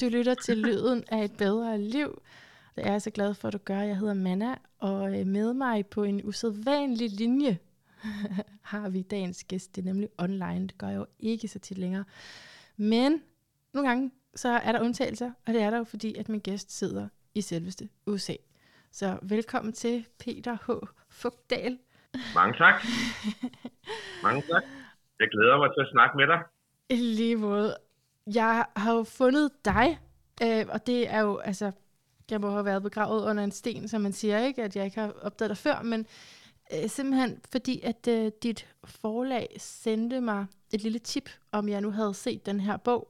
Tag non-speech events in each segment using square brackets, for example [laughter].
Du lytter til Lyden af et bedre liv. Det er jeg så glad for, at du gør. Jeg hedder Manna, og øh, med mig på en usædvanlig linje [laughs] har vi dagens gæst. Det er nemlig online. Det gør jeg jo ikke så tit længere. Men nogle gange så er der undtagelser, og det er der jo fordi, at min gæst sidder i selveste USA. Så velkommen til Peter H. Fugdal. Mange tak. [laughs] Mange tak. Jeg glæder mig til at snakke med dig. I lige måde. Jeg har jo fundet dig, øh, og det er jo, altså, jeg må have været begravet under en sten, som man siger, ikke, at jeg ikke har opdaget dig før, men øh, simpelthen fordi, at øh, dit forlag sendte mig et lille tip, om jeg nu havde set den her bog,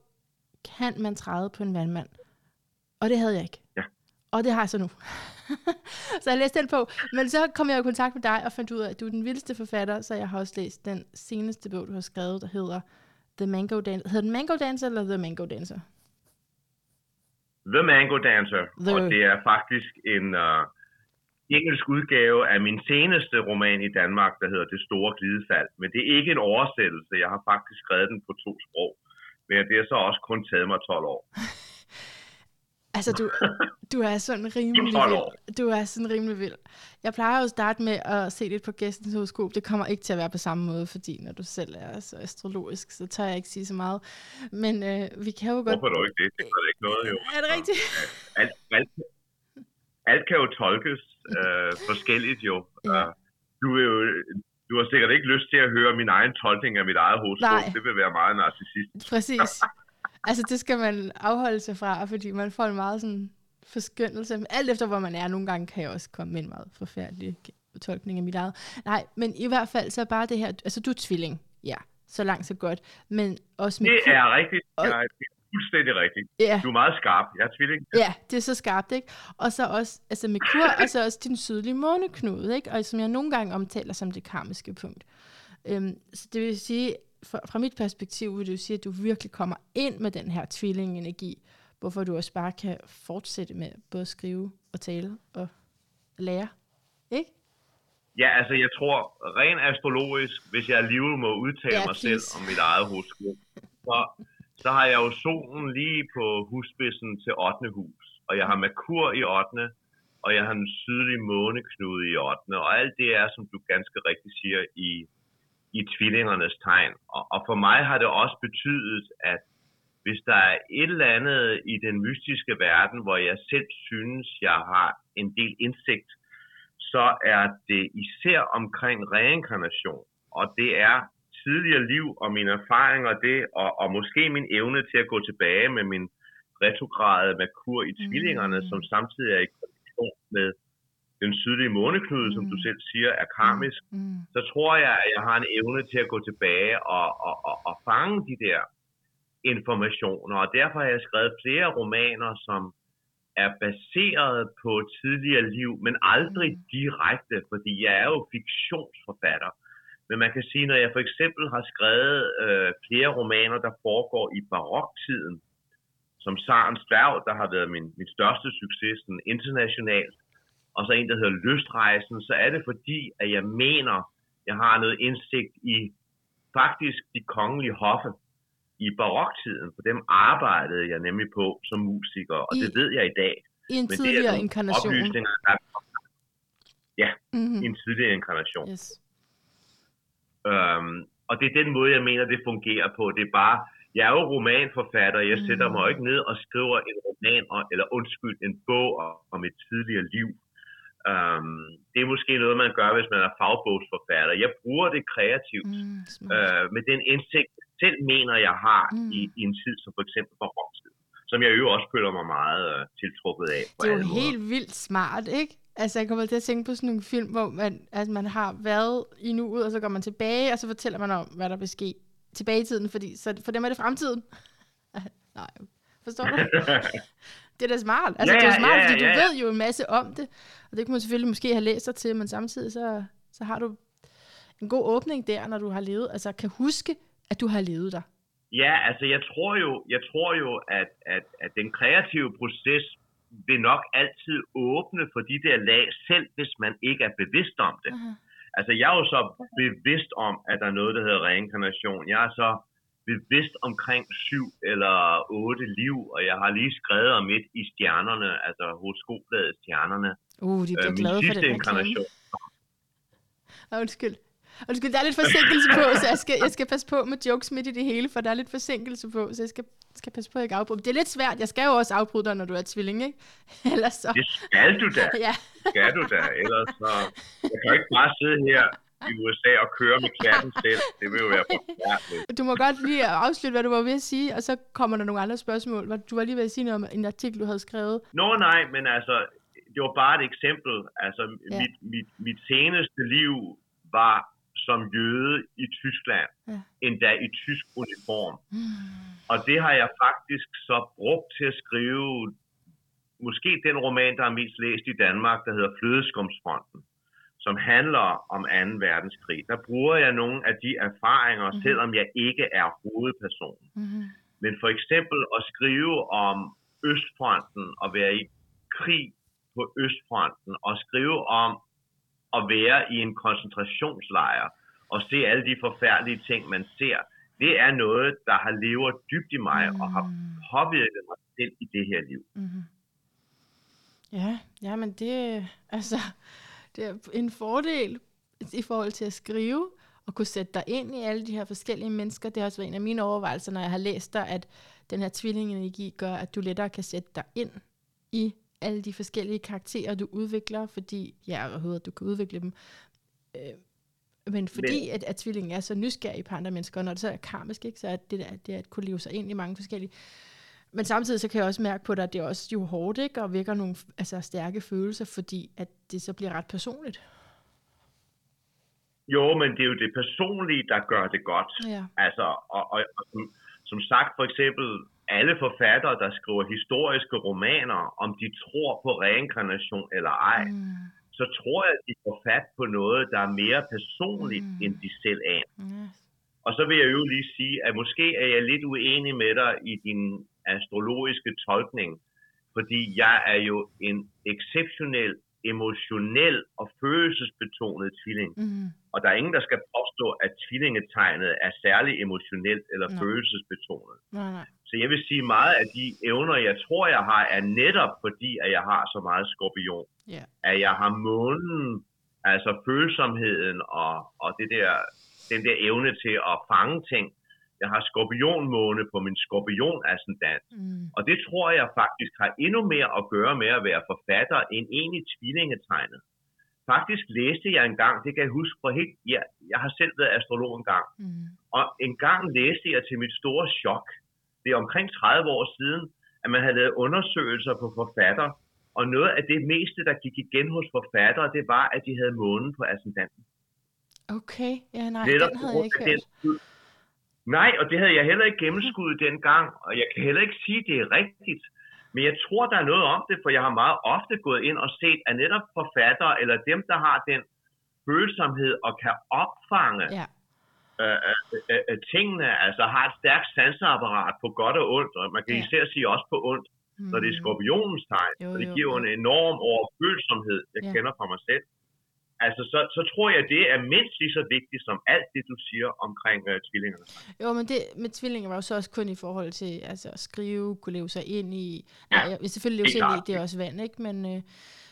Kan man træde på en vandmand? Og det havde jeg ikke. Ja. Og det har jeg så nu. [laughs] så jeg læste den på. Men så kom jeg i kontakt med dig og fandt ud af, at du er den vildeste forfatter, så jeg har også læst den seneste bog, du har skrevet, der hedder The Mango Dancer. Hedder den Mango Dancer eller The Mango Dancer? The Mango Dancer, The- og det er faktisk en uh, engelsk udgave af min seneste roman i Danmark, der hedder Det Store Glidefald. Men det er ikke en oversættelse. Jeg har faktisk skrevet den på to sprog. Men det har så også kun taget mig 12 år. [laughs] Altså, du, du er sådan rimelig 12 år. vild. Du er sådan rimelig vild. Jeg plejer jo at starte med at se lidt på gæstens horoskop. Det kommer ikke til at være på samme måde, fordi når du selv er så astrologisk, så tør jeg ikke sige så meget. Men øh, vi kan jo godt... Hvorfor er du ikke det? Det er ikke noget, jo. [laughs] Er det rigtigt? Alt, alt, alt kan jo tolkes øh, forskelligt, jo. Ja. Du, vil jo. du har sikkert ikke lyst til at høre min egen tolkning af mit eget horoskop. Det vil være meget narcissistisk. Præcis. Altså, det skal man afholde sig fra, fordi man får en meget sådan forskyndelse. Alt efter, hvor man er. Nogle gange kan jeg også komme med en meget forfærdelig tolkning af mit eget. Nej, men i hvert fald så er bare det her... Altså, du er tvilling. Ja, så langt så godt. Men også med... Det er rigtigt. Og- det er fuldstændig rigtigt. Ja, Du er meget skarp. Jeg er tvilling. ja, det er så skarpt, ikke? Og så også, altså med kur, og så også din sydlige måneknude, ikke? Og som jeg nogle gange omtaler som det karmiske punkt. Øhm, så det vil sige, fra, fra mit perspektiv vil det jo sige, at du virkelig kommer ind med den her tvillingenergi, hvorfor du også bare kan fortsætte med både at skrive og tale og lære, ikke? Ja, altså jeg tror, rent astrologisk, hvis jeg alligevel må udtale Ja, mig please. selv om mit eget horoskop, så, så har jeg jo solen lige på husspidsen til 8. hus, og jeg har Merkur i 8. og jeg har den sydlige måneknude i 8. Og alt det er, som du ganske rigtigt siger, i, i tvillingernes tegn. Og, og for mig har det også betydet, at hvis der er et eller andet i den mystiske verden, hvor jeg selv synes, jeg har en del indsigt, så er det især omkring reinkarnation. Og det er tidligere liv og mine erfaringer det, og, og måske min evne til at gå tilbage med min retrograde Merkur i tvillingerne, Mm. som samtidig er i kombination med den sydlige måneknude, mm. som du Mm. selv siger, er karmisk, Mm. så tror jeg, at jeg har en evne til at gå tilbage og, og, og, og fange de der informationer. Og derfor har jeg skrevet flere romaner, som er baseret på tidligere liv, men aldrig Mm. direkte, fordi jeg er jo fiktionsforfatter. Men man kan sige, når jeg for eksempel har skrevet øh, flere romaner, der foregår i baroktiden, som Sarens Dværg, der har været min, min største succes sådan internationalt, og så en, der hedder Lystrejsen, så er det fordi, at jeg mener, jeg har noget indsigt i faktisk de kongelige hoffe i baroktiden, for dem arbejdede jeg nemlig på som musiker, og I- det ved jeg i dag. I en Men det er tidligere inkarnation. oplysninger, der er Mm-hmm. i en tidligere inkarnation. Yes. Øhm, og det er den måde, jeg mener, det fungerer på. Det er bare, jeg er jo romanforfatter, jeg sætter Mm. mig ikke ned og skriver en roman, eller undskyld, en bog om et tidligere liv. Øhm, det er måske noget, man gør, hvis man er fagbogsforfatter. Jeg bruger det kreativt, Mm, smart. øh, med den indsigt, jeg selv mener, jeg har Mm. i, i en tid, som for eksempel baroktid, som jeg jo også føler mig meget øh, tiltrukket af. Det er jo måder. helt vildt smart, ikke? Altså, jeg kommer til at tænke på sådan nogle film, hvor man, altså, man har været i nuet, og så går man tilbage, og så fortæller man om, hvad der vil ske tilbage i tiden, fordi så for dem er det fremtiden. [laughs] Nej, forstår du? [laughs] det er da smart. Altså, Ja, det er ja, smart, ja, fordi du ja, ja. ved jo en masse om det, og det kunne man selvfølgelig måske have læst sig til, men samtidig så, så har du en god åbning der, når du har levet, altså kan huske, at du har levet der. Ja, altså jeg tror jo, jeg tror jo at, at, at den kreative proces vil nok altid åbne for de der lag, selv hvis man ikke er bevidst om det. Aha. Altså jeg er jo så bevidst om, at der er noget, der hedder reinkarnation. Jeg er så bevidst omkring syv eller otte liv, og jeg har lige skrevet om et i stjernerne, altså horoskopbladet Stjernerne. Uh, de bliver Øh, glade for den inkarnation. Nå, undskyld. Undskyld, der er lidt forsinkelse på, så jeg skal, jeg skal passe på med jokes midt i det hele, for der er lidt forsinkelse på, så jeg skal, skal passe på, at jeg ikke afbryder. Det er lidt svært. Jeg skal jo også afbryde dig, når du er tvilling, ikke? [laughs] Ellers så... Det skal du da, Ja, skal du da, ellers så... Jeg kan ikke bare sidde her i USA og køre med klatten selv. Det vil jo være forfærdeligt. du må godt lige afslutte, hvad du var ved at sige, og så kommer der nogle andre spørgsmål. Du var lige ved at sige noget om en artikel, du havde skrevet. Nå nej, men altså, det var bare et eksempel. Altså, Ja. mit, mit, mit seneste liv var som jøde i Tyskland, Ja. endda i tysk uniform. Og det har jeg faktisk så brugt til at skrive måske den roman, der er mest læst i Danmark, der hedder Flødeskumsfronten, som handler om 2. verdenskrig. Der bruger jeg nogle af de erfaringer, mm-hmm. selvom jeg ikke er hovedperson. Mm-hmm. Men for eksempel at skrive om Østfronten og være i krig på Østfronten og skrive om at være i en koncentrationslejr og se alle de forfærdelige ting, man ser, det er noget, der har levet dybt i mig og har påvirket mig selv i det her liv. Mm-hmm. Ja, ja, men det, altså, det er en fordel i forhold til at skrive, og kunne sætte dig ind i alle de her forskellige mennesker. Det har også været en af mine overvejelser, når jeg har læst dig, at den her tvillingenergi gør, at du lettere kan sætte dig ind i alle de forskellige karakterer, du udvikler, fordi, ja, hvad hedder du kan udvikle dem. Øh, men fordi at, at tvillingen er så nysgerrig på andre mennesker, og når det så er karmisk, ikke, så er det, der, det at kunne leve sig ind i mange forskellige men samtidig så kan jeg også mærke på dig, at det er også jo hårdt, ikke? Og vækker nogle altså, stærke følelser, fordi at det så bliver ret personligt. Jo, men det er jo det personlige, der gør det godt. Ja. Altså, og, og, og som, som sagt, for eksempel, alle forfattere, der skriver historiske romaner, om de tror på reinkarnation eller ej, Mm. så tror jeg, at de får fat på noget, der er mere personligt, Mm. end de selv er. Ja. Og så vil jeg jo lige sige, at måske er jeg lidt uenig med dig i din astrologiske tolkning, fordi jeg er jo en exceptionel, emotionel og følelsesbetonet tvilling. Mm. Og der er ingen, der skal påstå, at tvillingetegnet er særlig emotionelt eller no. følelsesbetonet. Nej, nej. Så jeg vil sige, meget af de evner, jeg tror, jeg har, er netop fordi, at jeg har så meget skorpion. Ja. At jeg har månen, altså følsomheden og, og det der, den der evne til at fange ting. Jeg har skorpionmåne på min skorpion-ascendant. Mm. Og det tror jeg faktisk har endnu mere at gøre med at være forfatter end egentlig tvillingetegnet. Faktisk læste jeg engang, det kan jeg huske for helt, ja, jeg har selv været astrolog engang, Mm. og en gang læste jeg til mit store chok, det er omkring 30 år siden, at man havde lavet undersøgelser på forfatter, og noget af det meste, der gik igen hos forfattere, det var, at de havde månen på ascendanten. Okay, ja, nej, Netop den havde jeg ikke den. Nej, og det havde jeg heller ikke gennemskuddet dengang, og jeg kan heller ikke sige, at det er rigtigt. Men jeg tror, der er noget om det, for jeg har meget ofte gået ind og set, at netop forfattere, eller dem, der har den følsomhed og kan opfange Ja. Øh, øh, øh, tingene, altså har et stærkt sanseapparat på godt og ondt, og man kan Ja. især sige også på ondt, Mm. når det er skorpionens tegn, Jo, og det jo, giver jo jo. en enorm overfølsomhed, jeg Ja. kender fra mig selv. Altså, så, så tror jeg, det er mindst lige så vigtigt som alt det, du siger omkring øh, tvillingerne. Jo, men det med tvillinger var jo så også kun i forhold til altså, at skrive, kunne leve sig ind i... Ja, Nej, selvfølgelig leve sig ind i, det er også vand, ikke? Men, øh,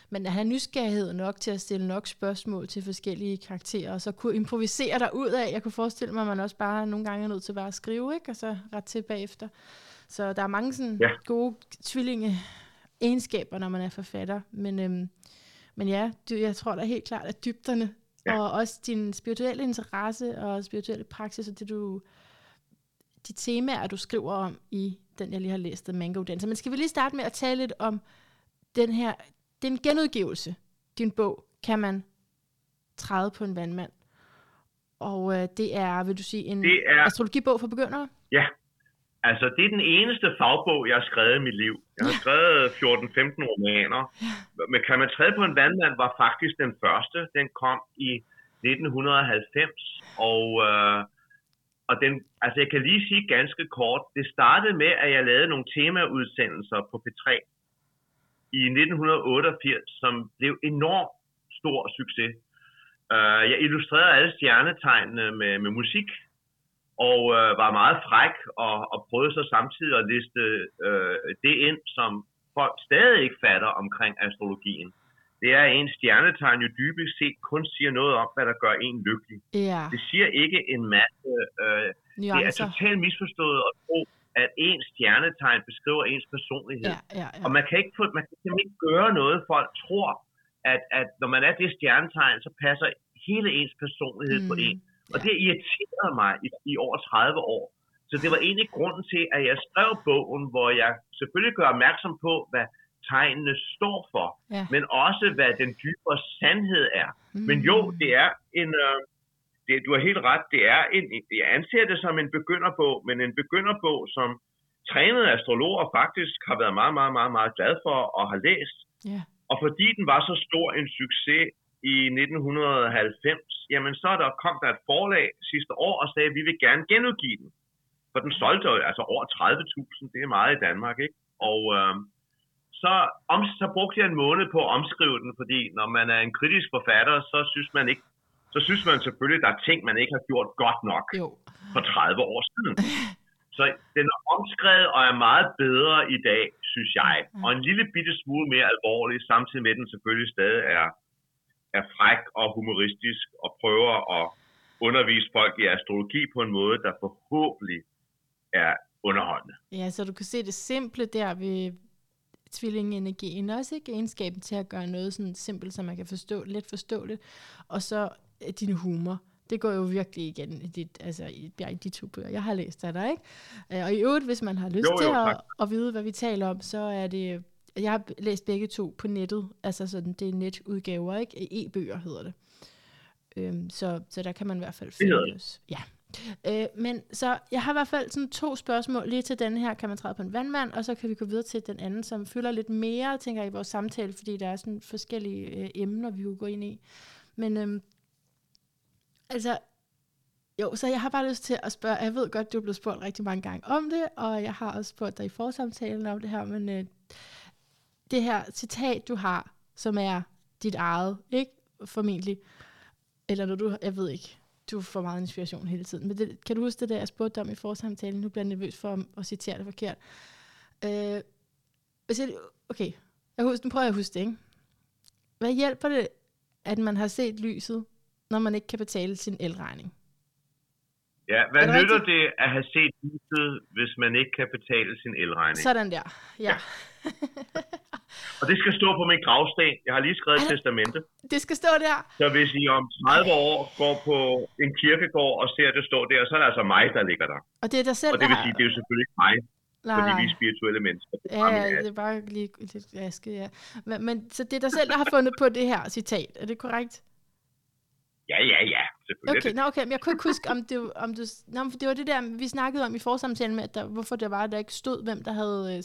men at have nysgerrighed nok til at stille nok spørgsmål til forskellige karakterer, og så kunne improvisere der ud af. Jeg kunne forestille mig, at man også bare nogle gange er nødt til bare at skrive, ikke? Og så ret til bagefter. Så der er mange sådan Ja. gode tvillinge egenskaber, når man er forfatter. Men, øhm, men ja, du, jeg tror da helt klart, at dybderne ja. Og også din spirituelle interesse og spirituelle praksis, og det du, de temaer, du skriver om i den, jeg lige har læst, The Mango Dancer. Men skal vi lige starte med at tale lidt om den her, den genudgivelse, din bog, kan man træde på en vandmand. Og øh, det er, vil du sige, en Det er- astrologibog for begyndere? Ja, altså det er den eneste fagbog, jeg har skrevet i mit liv. Jeg har skrevet 14-15 romaner, men Kan man træde på en vandmand var faktisk den første. Den kom i 1990, og, øh, og den, altså jeg kan lige sige ganske kort, det startede med, at jeg lavede nogle temaudsendelser på P3 i 1988, som blev enormt stor succes. Uh, jeg illustrerede alle stjernetegnene med, med musik, og øh, var meget fræk og, og prøvede så samtidig at liste øh, det ind, som folk stadig ikke fatter omkring astrologien. Det er, at en stjernetegn jo dybest set kun siger noget om, hvad der gør en lykkelig. Ja, Det siger ikke en masse... Øh, det er nuancer. totalt misforstået at tro, at en stjernetegn beskriver ens personlighed. Ja, ja, ja. Og man kan ikke, få, man kan ikke gøre noget, folk tror, at, at når man er det stjernetegn, så passer hele ens personlighed mm. på Mm, en. Og det irriterede mig i, i over 30 år. Så det var egentlig grunden til, at jeg skrev bogen, hvor jeg selvfølgelig gør opmærksom på, hvad tegnene står for, Ja. men også hvad den dybere sandhed er. Mm. Men jo, det er en... Øh, det, du har helt ret, det er en, jeg anser det som en begynderbog, men en begynderbog, som trænede astrologer faktisk har været meget, meget, meget, meget glad for og har læst. Ja. Og fordi den var så stor en succes i 1990, jamen så der kom der et forlag sidste år og sagde, at vi vil gerne genudgive den. For den solgte jo altså over 30.000, det er meget i Danmark, ikke? Og øh, så, om, så brugte jeg en måned på at omskrive den, fordi når man er en kritisk forfatter, så synes man ikke, så synes man selvfølgelig, at der er ting, man ikke har gjort godt nok Jo. for 30 år siden. [laughs] Så den er omskrevet og er meget bedre i dag, synes jeg. Og en lille bitte smule mere alvorlig, samtidig med at den selvfølgelig stadig er, er fræk og humoristisk og prøver at undervise folk i astrologi på en måde, der forhåbentlig er underholdende. Ja, så du kan se det simple der ved tvillingenergien også, ikke? Egenskaben til at gøre noget sådan simpelt, så man kan forstå, let forstå det. Og så din humor. Det går jo virkelig igen i, dit, altså, i, ja, i de to bøger, jeg har læst af dig, ikke? Øh, Og i øvrigt, hvis man har lyst Jo, jo, til at, at vide, hvad vi taler om, så er det... Jeg har læst begge to på nettet, altså sådan, det er netudgaver, ikke? E-bøger hedder det. Øhm, så, så der kan man i hvert fald finde også. Ja. Øh, men så jeg har i hvert fald sådan to spørgsmål lige til den her, kan man træde på en vandmand, og så kan vi gå videre til den anden, som fylder lidt mere, tænker jeg, i vores samtale, fordi der er sådan forskellige øh, emner, vi kunne gå ind i. Men øhm, altså, jo, så jeg har bare lyst til at spørge, jeg ved godt, du er blevet spurgt rigtig mange gange om det, og jeg har også spurgt dig i forsamtalen om det her, men øh, det her citat, du har, som er dit eget, ikke? Formentlig. Eller når du, jeg ved ikke, du får meget inspiration hele tiden. Men det, kan du huske det der, jeg spurgte dig om i forsamtalen? Nu bliver jeg nervøs for at, citere det forkert. Øh, hvis jeg, okay, jeg husker, nu prøver jeg at huske det, ikke? Hvad hjælper det, at man har set lyset, når man ikke kan betale sin elregning? Ja, hvad Er det nytter rigtigt? det at have set lyset, hvis man ikke kan betale sin elregning? Sådan der, ja. Og det skal stå på min gravsten. Jeg har lige skrevet et Er testamente. det skal stå der. Så hvis I om 30 år går på en kirkegård og ser det stå der, så er det altså mig, der ligger der. Og det er dig selv, Og det vil der sige, det er jo selvfølgelig ikke mig, Nej, fordi vi er spirituelle mennesker. Det Ja, fremgår ja, det er bare lige lidt aske, ja. Men, men, så det er dig selv, der har fundet på det her citat, er det korrekt? Ja, ja, ja. Selvfølgelig. Okay, nå, okay, men jeg kunne ikke huske, om det, om du, nå, men det var det der, vi snakkede om i forsamtalen med, at der, hvorfor det var, at der ikke stod, hvem der havde, øh,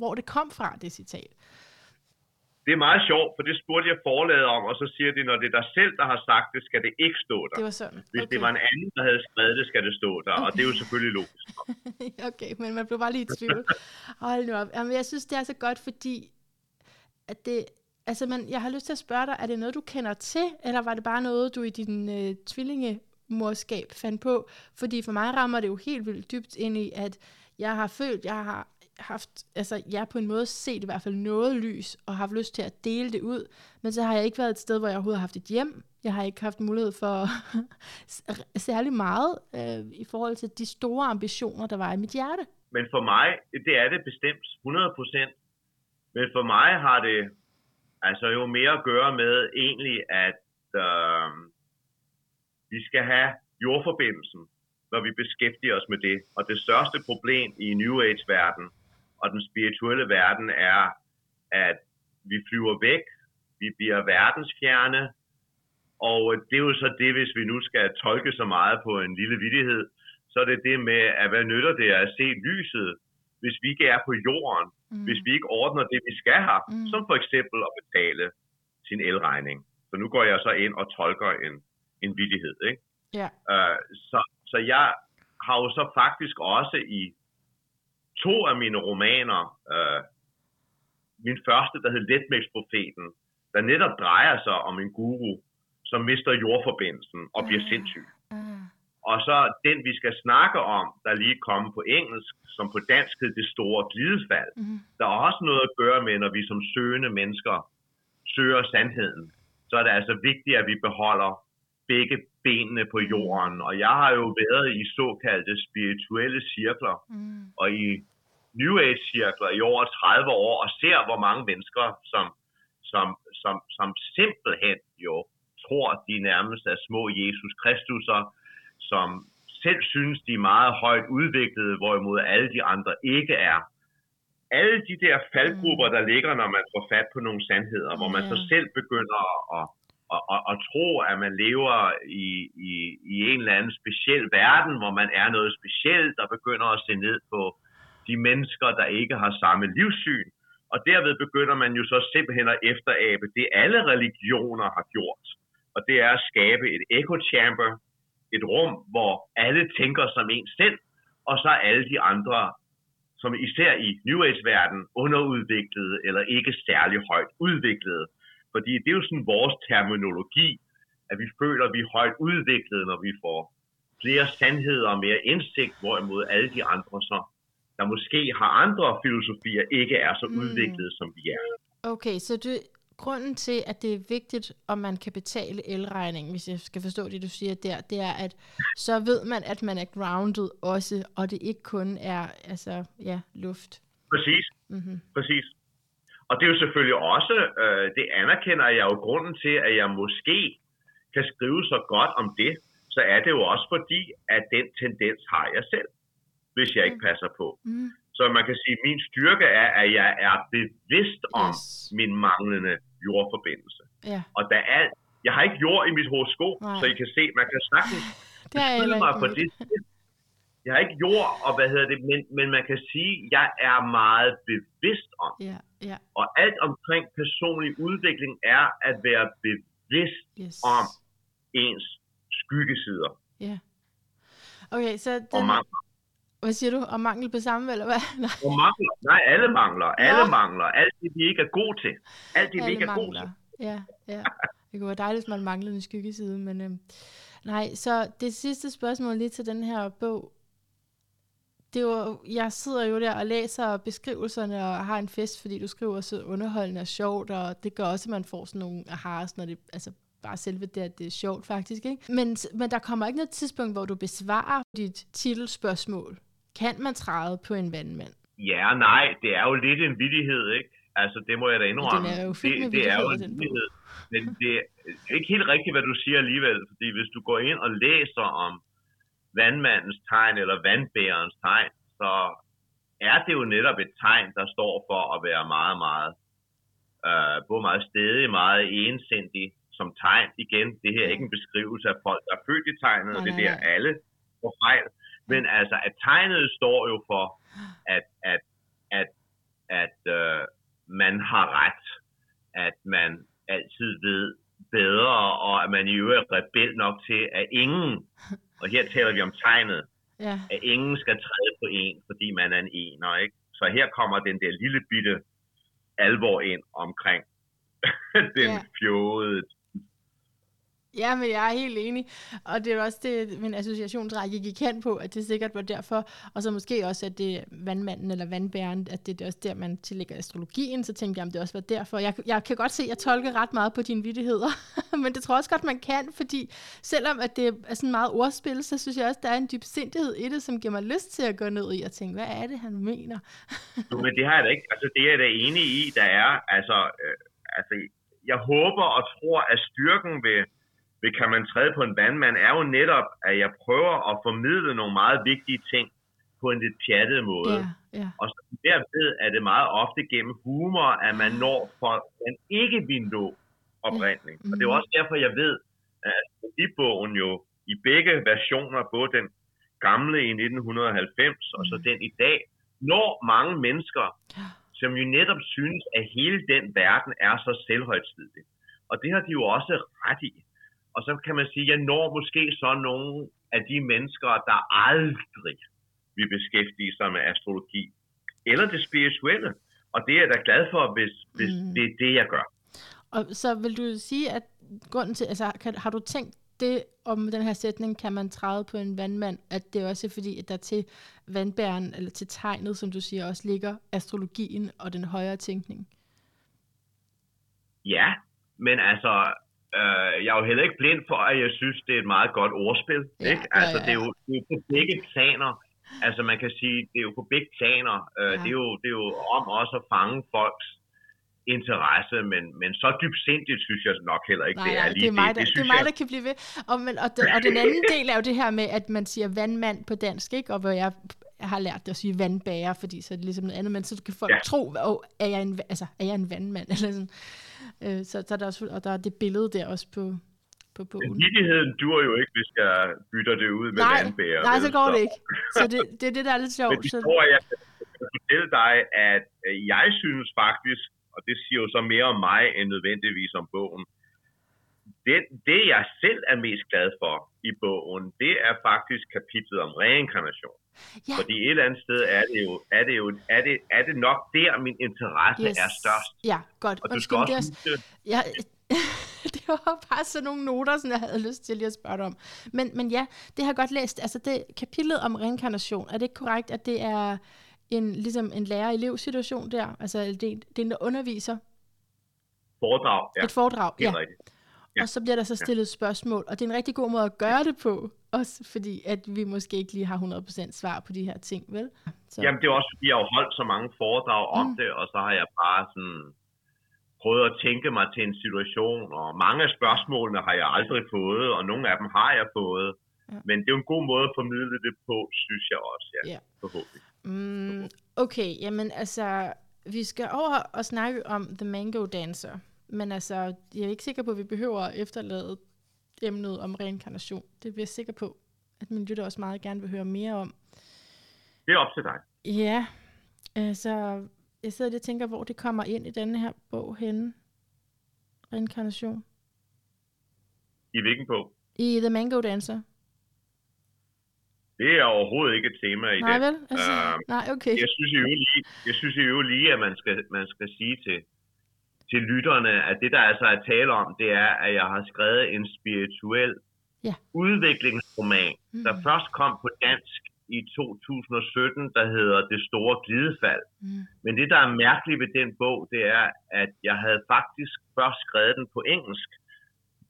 hvor, det kom fra, det citat. Det er meget sjovt, for det spurgte jeg forlaget om, og så siger de, når det er dig selv, der har sagt det, skal det ikke stå der. Det var sådan. Hvis okay. det var en anden, der havde skrevet det, skal det stå der. Og det er jo selvfølgelig logisk. [laughs] okay, men man blev bare lige i tvivl. Hold nu op. Jamen, jeg synes, det er så godt, fordi at det, altså man, jeg har lyst til at spørge dig, er det noget, du kender til, eller var det bare noget, du i din øh, tvillingemorskab fandt på? Fordi for mig rammer det jo helt vildt dybt ind i, at jeg har følt, jeg har haft, altså jeg har på en måde set i hvert fald noget lys, og haft lyst til at dele det ud, men så har jeg ikke været et sted, hvor jeg overhovedet har haft et hjem. Jeg har ikke haft mulighed for [laughs] særlig meget øh, i forhold til de store ambitioner, der var i mit hjerte. Men for mig, det er det bestemt 100%. Men for mig har det altså jo mere at gøre med egentlig, at øh, vi skal have jordforbindelsen, når vi beskæftiger os med det. Og det største problem i New Age-verden og den spirituelle verden er, at vi flyver væk, vi bliver verdensfjerne, og øh, det er jo så det, hvis vi nu skal tolke så meget på en lille vidighed, så er det det med, at hvad nytter det at se lyset, hvis vi ikke er på jorden, mm. hvis vi ikke ordner det, vi skal have, Mm. mm. som for eksempel at betale sin elregning. Så nu går jeg så ind og tolker en, en vidighed. Ikke? Ja. Uh, så, så jeg har jo så faktisk også i to af mine romaner, uh, min første, der hed Letmælksprofeten, der netop drejer sig om en guru, som mister jordforbindelsen og bliver Ah. sindssyg. Ah. Og så den, vi skal snakke om, der lige kommer på engelsk, som på dansk hedder det store glidefald. Mm. Der er også noget at gøre med, når vi som søgende mennesker søger sandheden. Så er det altså vigtigt, at vi beholder begge benene på jorden. Og jeg har jo været i såkaldte spirituelle cirkler, mm. og i New Age-cirkler i over 30 år, og ser, hvor mange mennesker, som, som, som, som simpelthen jo tror, de nærmest er små Jesus Kristusser, som selv synes, de er meget højt udviklede, hvorimod alle de andre ikke er. Alle de der faldgrupper, der ligger, når man får fat på nogle sandheder, hvor man så selv begynder at, at, at, at tro, at man lever i, i, i en eller anden speciel verden, hvor man er noget specielt, og begynder at se ned på de mennesker, der ikke har samme livssyn. Og derved begynder man jo så simpelthen at efterabe det, alle religioner har gjort. Og det er at skabe et echo chamber, et rum, hvor alle tænker som en selv, og så alle de andre, som især i New Age-verden, underudviklede eller ikke særlig højt udviklede. Fordi det er jo sådan vores terminologi, at vi føler, at vi er højt udviklede, når vi får flere sandheder og mere indsigt, hvorimod alle de andre, så, der måske har andre filosofier, ikke er så mm. udviklede, som vi er. Okay, så du, grunden til, at det er vigtigt, om man kan betale elregningen, hvis jeg skal forstå det, du siger der, det er, at så ved man, at man er grounded også, og det ikke kun er altså, ja, luft. Præcis. Mm-hmm. Præcis. Og det er jo selvfølgelig også, øh, det anerkender jeg jo grunden til, at jeg måske kan skrive så godt om det, så er det jo også fordi, at den tendens har jeg selv, hvis jeg ikke mm. passer på. Mm. Så man kan sige, at min styrke er, at jeg er bevidst om yes. min manglende jordforbindelse. Ja. Og der er, jeg har ikke jord i mit horoskop, Nej. så I kan se, man kan sagtens [laughs] er mig på det. Jeg har ikke jord, og hvad hedder det, men, men man kan sige, at jeg er meget bevidst om. Ja, ja. Og alt omkring personlig udvikling er at være bevidst yes. om ens skyggesider. Ja. Okay, så den, og. Hvad siger du? Og mangel på samme, eller hvad? [laughs] Nej. Og mangler. Nej, alle mangler. Alle ja. mangler. Alt det, vi ikke er gode til. Alt det, alle vi ikke er gode til. Ja, ja. Det kunne være dejligt, hvis man manglede en skyggeside, men øhm, nej, så det sidste spørgsmål lige til den her bog. Det var, jeg sidder jo der og læser beskrivelserne og har en fest, fordi du skriver så underholdende og sjovt, og det gør også, at man får sådan nogle ahas, når det, altså bare selve det, at det er sjovt faktisk. Ikke? Men, men der kommer ikke noget tidspunkt, hvor du besvarer dit titelspørgsmål. Kan man træde på en vandmand? Ja og nej, det er jo lidt en vidighed, ikke? Altså, det må jeg da indrømme. Det er jo det, det er jo en vidighed. Men det er ikke helt rigtigt, hvad du siger alligevel, fordi hvis du går ind og læser om vandmandens tegn eller vandbærens tegn, så er det jo netop et tegn, der står for at være meget, meget, øh, både meget stedig, meget ensindig som tegn. Igen, det her er ikke en beskrivelse af folk, der er født i tegnet, og det er der alle får fejl. Men altså, at tegnet står jo for, at, at, at, at øh, man har ret, at man altid ved bedre, og at man i øvrigt er rebel nok til, at ingen, og her taler vi om tegnet, ja. at ingen skal træde på en, fordi man er en ener, ikke? Så her kommer den der lille bitte alvor ind omkring [laughs] den ja. fjode Ja, men jeg er helt enig. Og det er også det, min associationsrække gik hen på, at det sikkert var derfor. Og så måske også, at det er vandmanden eller vandbæren, at det er også der, man tillægger astrologien. Så tænkte jeg, om det også var derfor. Jeg, jeg kan godt se, at jeg tolker ret meget på dine vidtigheder. [laughs] men det tror jeg også godt, man kan, fordi selvom at det er sådan meget ordspil, så synes jeg også, at der er en dybsindighed i det, som giver mig lyst til at gå ned i og tænke, hvad er det, han mener? [laughs] jo, men det har jeg da ikke. Altså, det er jeg da enig i, der er. Altså, øh, altså, jeg håber og tror, at styrken ved ved Kan man træde på en vandmand, er jo netop, at jeg prøver at formidle nogle meget vigtige ting på en lidt pjattet måde. Ja, ja. Og så derved er det meget ofte gennem humor, at man når for man ikke vil nå. Ja. Mm-hmm. Og det er også derfor, jeg ved, at i bogen jo i begge versioner, både den gamle i 1990 og så mm. den i dag, når mange mennesker, som jo netop synes, at hele den verden er så selvhøjtidlig. Og det har de jo også ret i. Og så kan man sige, at jeg når måske så nogle af de mennesker, der aldrig vil beskæftige sig med astrologi, eller det spirituelle. Og det er jeg da glad for, hvis, hvis mm. det er det, jeg gør. Og så vil du sige, at grunden til, altså, kan, har du tænkt det om den her sætning, kan man træde på en vandmand, at det er også fordi, at der til vandbæren, eller til tegnet, som du siger, også ligger astrologien og den højere tænkning. Ja, men altså, øh, jeg er jo heller ikke blind for, at jeg synes, det er et meget godt ordspil. Ja, ikke? Altså, ja. det er jo det er jo på begge planer. Altså, man kan sige, det er jo på begge planer. Øh, Ja. det, er jo, det er jo om også at fange folks interesse, men, men så dybsindigt synes jeg nok heller ikke, Nej, det er lige det er mig, der, det, det, er mig der kan blive ved. Og, men, og, den, og den anden del er jo det her med, at man siger vandmand på dansk, ikke? Og hvor jeg har lært det at sige vandbærer, fordi så er det ligesom noget andet, men så kan folk Ja. tro, oh, er, jeg en, altså, er jeg en vandmand? [laughs] Eller sådan. Øh, så, så er der også, og der er det billede der også på, på Men bogen. vittigheden dur jo ikke, hvis jeg bytter det ud med Nej, vandbærer. nej, så går det ikke. Så det, det er det, der er lidt Men sjovt. det Så, tror jeg, jeg kan fortælle dig, at jeg synes faktisk, og det siger jo så mere om mig end nødvendigvis om bogen, det, det jeg selv er mest glad for i bogen, det er faktisk kapitlet om reinkarnation. Ja. Fordi et eller andet sted er det jo, er det jo, er det, er det nok der, min interesse yes. er størst. Ja, godt. Og du skal også huske, Ja, [laughs] det var bare sådan nogle noter, som jeg havde lyst til lige at spørge dig om. Men, men ja, det har jeg godt læst. Altså det kapitlet om reinkarnation, er det ikke korrekt, at det er en, ligesom en lærer-elev-situation der? Altså det, det er en underviser, foredrag, ja, et foredrag, ja. rigtigt. Og så bliver der så stillet spørgsmål, og det er en rigtig god måde at gøre det på, også fordi at vi måske ikke lige har 100% svar på de her ting, vel? Så, Jamen det er også, fordi jeg har holdt så mange foredrag om Mm. det, og så har jeg bare sådan prøvet at tænke mig til en situation, og mange af spørgsmålene har jeg aldrig fået, og nogle af dem har jeg fået. Ja. Men det er jo en god måde at formidle det på, synes jeg også, ja, Ja. forhåbentlig. Mm, okay, jamen altså, vi skal over og snakke om The Mango Dancer. Men altså, jeg er ikke sikker på, at vi behøver at efterlade emnet om reinkarnation. Det bliver jeg sikker på, at min lytter også meget gerne vil høre mere om. Det er op til dig. Ja, altså, jeg sidder lige og tænker, hvor det kommer ind i denne her bog henne. Reinkarnation. I hvilken bog? I The Mango Dancer. Det er overhovedet ikke et tema i Nej den. vel? Altså, Øhm, nej, okay. Jeg synes jo lige, jeg synes jo lige at man skal, man skal sige til, til lytterne, at det der altså er tale om, det er, at jeg har skrevet en spirituel Ja. udviklingsroman, Mm. der først kom på dansk i 2017, der hedder Det Store Glidefald. Mm. Men det, der er mærkeligt ved den bog, det er, at jeg havde faktisk først skrevet den på engelsk,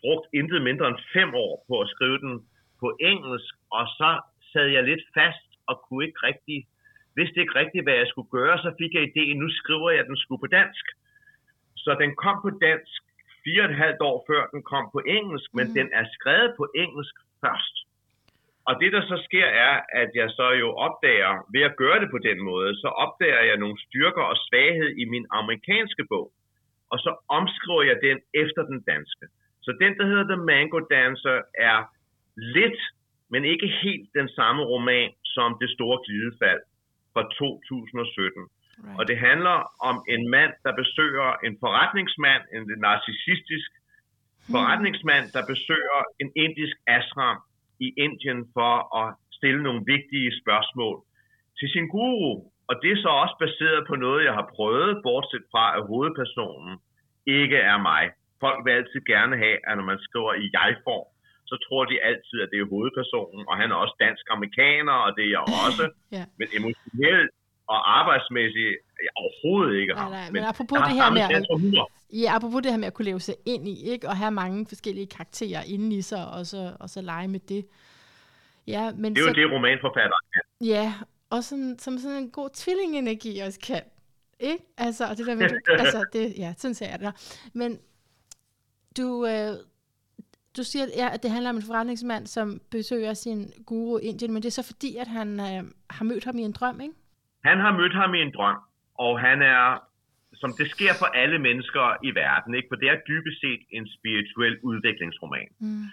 brugt intet mindre end fem år på at skrive den på engelsk, og så sad jeg lidt fast og kunne ikke rigtig, vidste ikke rigtigt, hvad jeg skulle gøre, så fik jeg idéen, nu skriver jeg den sgu på dansk. Så den kom på dansk fire og et halvt år før den kom på engelsk, men Mhm. den er skrevet på engelsk først. Og det, der så sker, er, at jeg så jo opdager, ved at gøre det på den måde, så opdager jeg nogle styrker og svaghed i min amerikanske bog. Og så omskriver jeg den efter den danske. Så den, der hedder The Mango Dancer, er lidt, men ikke helt den samme roman som Det Store Glidefald fra 2017. Right. Og det handler om en mand, der besøger en forretningsmand, en narcissistisk forretningsmand, der besøger en indisk ashram i Indien for at stille nogle vigtige spørgsmål til sin guru. Og det er så også baseret på noget, jeg har prøvet, bortset fra at hovedpersonen ikke er mig. Folk vil altid gerne have, at når man skriver i jeg-form, så tror de altid, at det er hovedpersonen, og han er også dansk-amerikaner, og det er jeg [laughs] også. Ja. Men emotionelt og arbejdsmæssigt er overhovedet ikke Nej, ham. nej, men apropos jeg har det her med at-. Ja, apropos det her med at kunne leve sig ind i, ikke? Og have mange forskellige karakterer inde i sig, og så, og så lege med det. Ja, men Det er så, jo det, romanforfatteren kan. Ja, og sådan, som sådan en god tvillingenergi også kan. Ikke? Altså, og det der med, du, [laughs] altså, det, ja, sådan ser jeg det. Men du, øh, du siger, ja, at det handler om en forretningsmand, som besøger sin guru i Indien, men det er så fordi, at han øh, har mødt ham i en drøm, ikke? Han har mødt ham i en drøm, og han er, som det sker for alle mennesker i verden, ikke? for det er dybest set en spirituel udviklingsroman. Mm.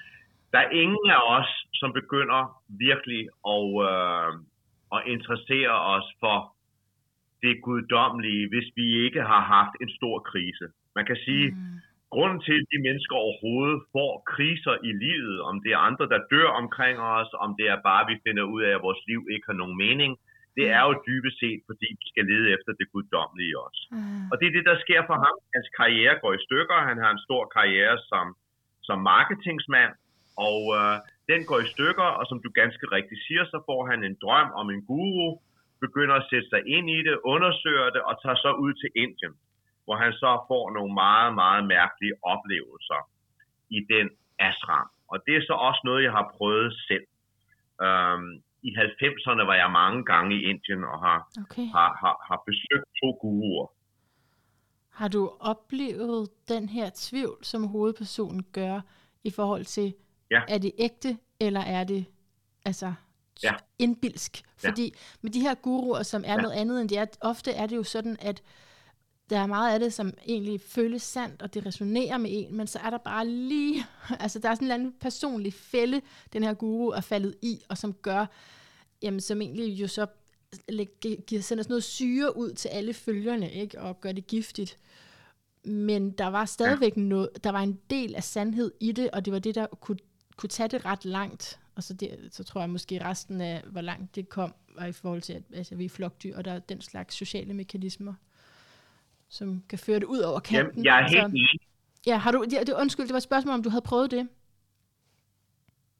Der er ingen af os, som begynder virkelig at, øh, at interessere os for det guddommelige, hvis vi ikke har haft en stor krise. Man kan sige, Mm. grunden til, at de mennesker overhovedet får kriser i livet, om det er andre, der dør omkring os, om det er bare, at vi finder ud af, at vores liv ikke har nogen mening, det er jo dybest set, fordi vi skal lede efter det guddommelige i os. Ah. Og det er det, der sker for ham. Hans karriere går i stykker. Han har en stor karriere som, som marketingsmand, og øh, den går i stykker, og som du ganske rigtigt siger, så får han en drøm om en guru, begynder at sætte sig ind i det, undersøger det, og tager så ud til Indien, hvor han så får nogle meget, meget mærkelige oplevelser i den ashram. Og det er så også noget, jeg har prøvet selv. Øhm, I 90'erne var jeg mange gange i Indien og har, Okay. har, har, har besøgt to guruer. Har du oplevet den her tvivl, som hovedpersonen gør, i forhold til, Ja. er det ægte, eller er det altså Ja. indbilsk? Ja. Fordi med de her guruer, som er Ja. noget andet end det er, ofte er det jo sådan, at der er meget af det, som egentlig føles sandt, og det resonerer med en, men så er der bare lige, [laughs] altså der er sådan en eller anden personlig fælde, den her guru er faldet i, og som gør, jamen som egentlig jo så giver, sender sådan noget syre ud til alle følgerne, ikke? og gør det giftigt. Men der var stadigvæk ja. noget, der var en del af sandhed i det, og det var det, der kunne, kunne tage det ret langt. Og så, det, så tror jeg måske resten af, hvor langt det kom, var i forhold til, at altså, vi er flokdyr, og der er den slags sociale mekanismer, som kan føre det ud over kanten. Jamen, jeg er helt så, enig. ja, har du, det, det, undskyld, det var et spørgsmål, om du havde prøvet det.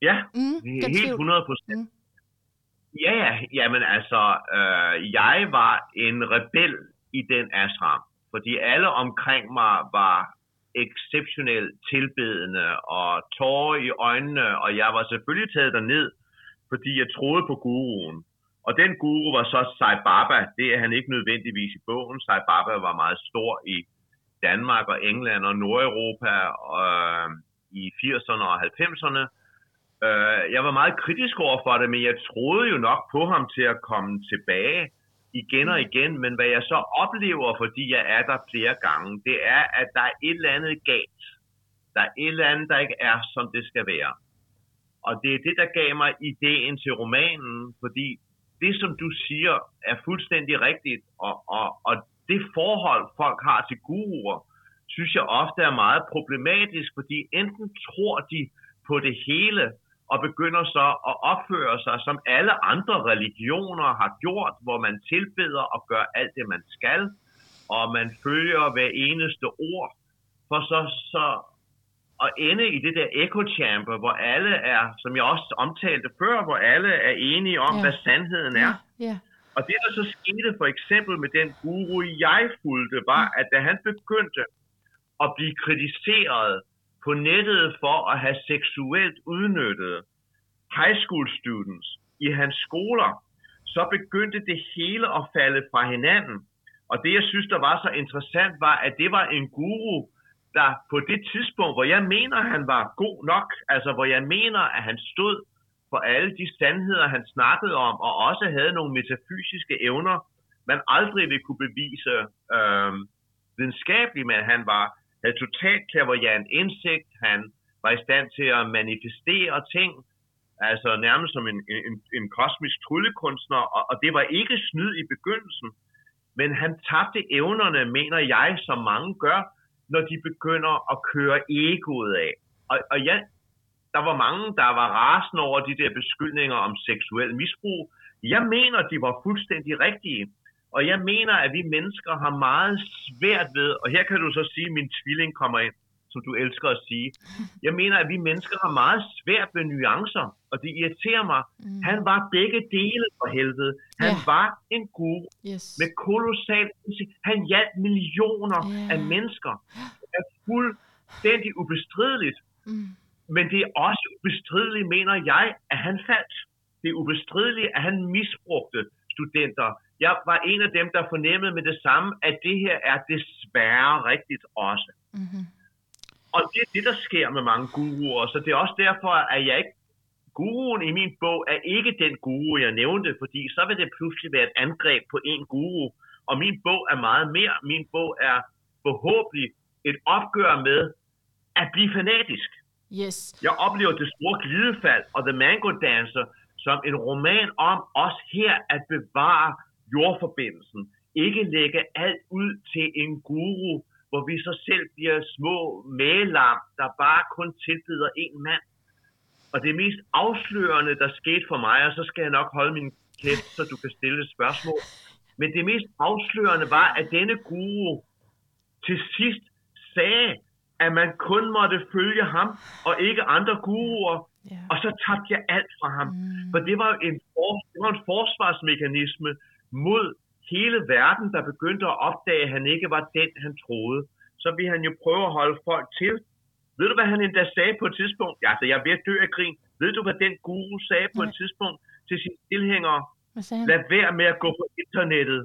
Ja, Mm, helt tvivl. 100 procent. Mm. Ja, ja, jamen altså, øh, jeg var en rebel i den ashram, fordi alle omkring mig var exceptionelt tilbedende og tårer i øjnene, og jeg var selvfølgelig taget derned, fordi jeg troede på guruen. Og den guru var så Sai Baba. Det er han ikke nødvendigvis i bogen. Sai Baba var meget stor i Danmark og England og Nordeuropa øh, i 80'erne og 90'erne. Øh, jeg var meget kritisk over for det, men jeg troede jo nok på ham til at komme tilbage igen og igen. Men hvad jeg så oplever, fordi jeg er der flere gange, det er, at der er et eller andet galt. Der er et eller andet, der ikke er, som det skal være. Og det er det, der gav mig ideen til romanen, fordi det, som du siger, er fuldstændig rigtigt, og, og, og det forhold, folk har til guruer, synes jeg ofte er meget problematisk, fordi enten tror de på det hele, og begynder så at opføre sig, som alle andre religioner har gjort, hvor man tilbeder og gør alt det, man skal, og man følger hver eneste ord, for så, så at ende i det der echo chamber, hvor alle er, som jeg også omtalte før, hvor alle er enige om, Ja. hvad sandheden er. Ja, ja. Og det, der så skete for eksempel med den guru, jeg fulgte, var, at da han begyndte at blive kritiseret på nettet for at have seksuelt udnyttet high school students i hans skoler, så begyndte det hele at falde fra hinanden. Og det, jeg synes, der var så interessant, var, at det var en guru, der på det tidspunkt, hvor jeg mener, han var god nok, altså hvor jeg mener, at han stod for alle de sandheder, han snakkede om, og også havde nogle metafysiske evner, man aldrig ville kunne bevise øh, videnskabeligt, men han var, havde totalt klaverjant indsigt, han var i stand til at manifestere ting, altså nærmest som en, en, en kosmisk tryllekunstner, og, og det var ikke snyd i begyndelsen, men han tabte evnerne, mener jeg, som mange gør, når de begynder at køre egoet af. Og, og ja, der var mange, der var rasende over de der beskyldninger om seksuel misbrug. Jeg mener, de var fuldstændig rigtige. Og jeg mener, at vi mennesker har meget svært ved, og her kan du så sige, at min tvilling kommer ind, som du elsker at sige. Jeg mener, at vi mennesker har meget svært ved nuancer, og det irriterer mig. Mm. Han var begge dele for helvede. Han Ja. var en guru Yes. med kolossal Han hjalp millioner Ja. af mennesker. Det er fuldstændig ubestrideligt. Mm. Men det er også ubestrideligt, mener jeg, at han faldt. Det er ubestrideligt, at han misbrugte studenter. Jeg var en af dem, der fornemmede med det samme, at det her er desværre rigtigt også. Mm-hmm. Og det er det, der sker med mange guruer. Så det er også derfor, at jeg ikke... Guruen i min bog er ikke den guru, jeg nævnte, fordi så vil det pludselig være et angreb på en guru. Og min bog er meget mere. Min bog er forhåbentlig et opgør med at blive fanatisk. Yes. Jeg oplever det store glidefald og The Mango Dancer som en roman om os her at bevare jordforbindelsen. Ikke lægge alt ud til en guru, hvor vi så selv bliver små magelam, der bare kun tilbyder en mand. Og det mest afslørende, der skete for mig, og så skal jeg nok holde min kæft, så du kan stille et spørgsmål. Men det mest afslørende var, at denne guru til sidst sagde, at man kun måtte følge ham og ikke andre guruer, Ja. Og så tabte jeg alt fra ham. Mm. For det var, en for, det var en forsvarsmekanisme mod hele verden, der begyndte at opdage, at han ikke var den, han troede. Så ville han jo prøve at holde folk til. Ved du, hvad han endda sagde på et tidspunkt? Ja, altså, jeg er ved at dø af grin. Ved du, hvad den guru sagde på et tidspunkt til sine tilhængere? Lad være med at gå på internettet.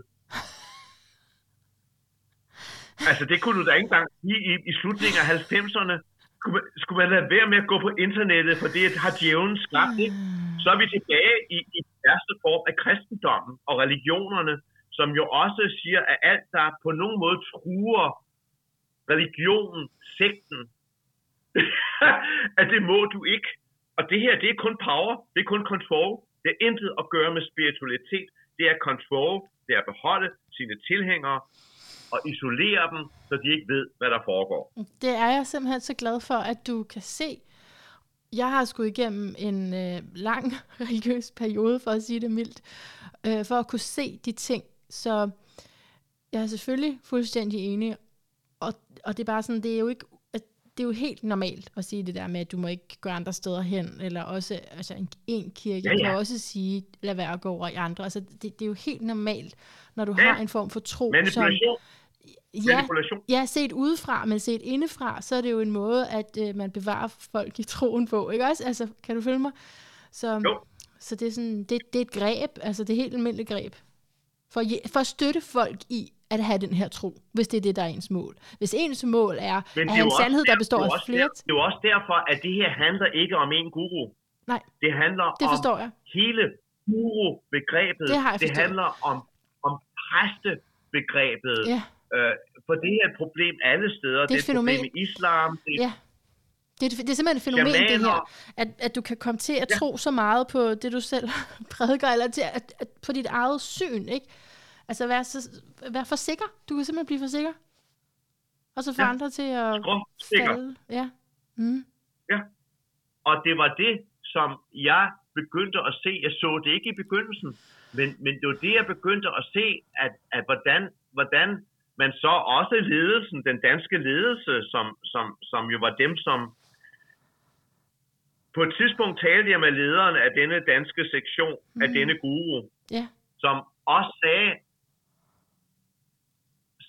[laughs] altså, det kunne du da ikke engang sige i, i slutningen af 90'erne. Skulle man, skulle man lade være med at gå på internettet, for det har djævlen skabt, ikke? Så er vi tilbage i, i værste form af kristendommen og religionerne, som jo også siger, at alt, der på nogen måde truer religionen, sekten, [laughs] at det må du ikke. Og det her, det er kun power, det er kun control. Det er intet at gøre med spiritualitet. Det er control, det er at beholde sine tilhængere og isolere dem, så de ikke ved, hvad der foregår. Det er jeg simpelthen så glad for, at du kan se. Jeg har skulle igennem en øh, lang [laughs] religiøs periode, for at sige det mildt, øh, for at kunne se de ting. Så jeg er selvfølgelig fuldstændig enig. Og, og det er bare sådan, det er jo ikke det er jo helt normalt at sige det der med, at du må ikke gå andre steder hen, eller også altså en, en kirke Ja, ja. kan også sige, lad være at gå over i andre. Altså, det, det er jo helt normalt, når du Ja. har en form for tro, som, Manipulation. ja, Manipulation. Ja, set udefra, men set indefra, så er det jo en måde, at øh, man bevarer folk i troen på, ikke også? Altså, kan du følge mig? Så, Jo. så det er sådan, det, det er et greb, altså det er helt almindeligt greb. For, at for at støtte folk i at have den her tro, hvis det er det, der er ens mål. Hvis ens mål er Men at det er have en sandhed, der består det er af flere... Der, det er jo også derfor, at det her handler ikke om en guru. Nej, Det handler det om forstår jeg. hele guru-begrebet. Det har jeg det handler om, om præstebegrebet. Ja, Øh, for det er et problem alle steder. Det er et et problem fænomen. i islam. Det er ja. Det er, det er simpelthen et fænomen, det her. At, at du kan komme til at Ja. tro så meget på det, du selv [laughs] prædiker, eller til at, at på dit eget syn, ikke? Altså, vær, så, vær for sikker. Du kan simpelthen blive for sikker. Og så få Ja. andre til at falde. Ja. Mm. Og det var det, som jeg begyndte at se. Jeg så det ikke i begyndelsen, men, men det var det, jeg begyndte at se, at, at hvordan, hvordan man så også ledelsen, den danske ledelse, som, som, som jo var dem, som på et tidspunkt talte jeg med lederen af denne danske sektion, mm. af denne guru, Ja. som også sagde,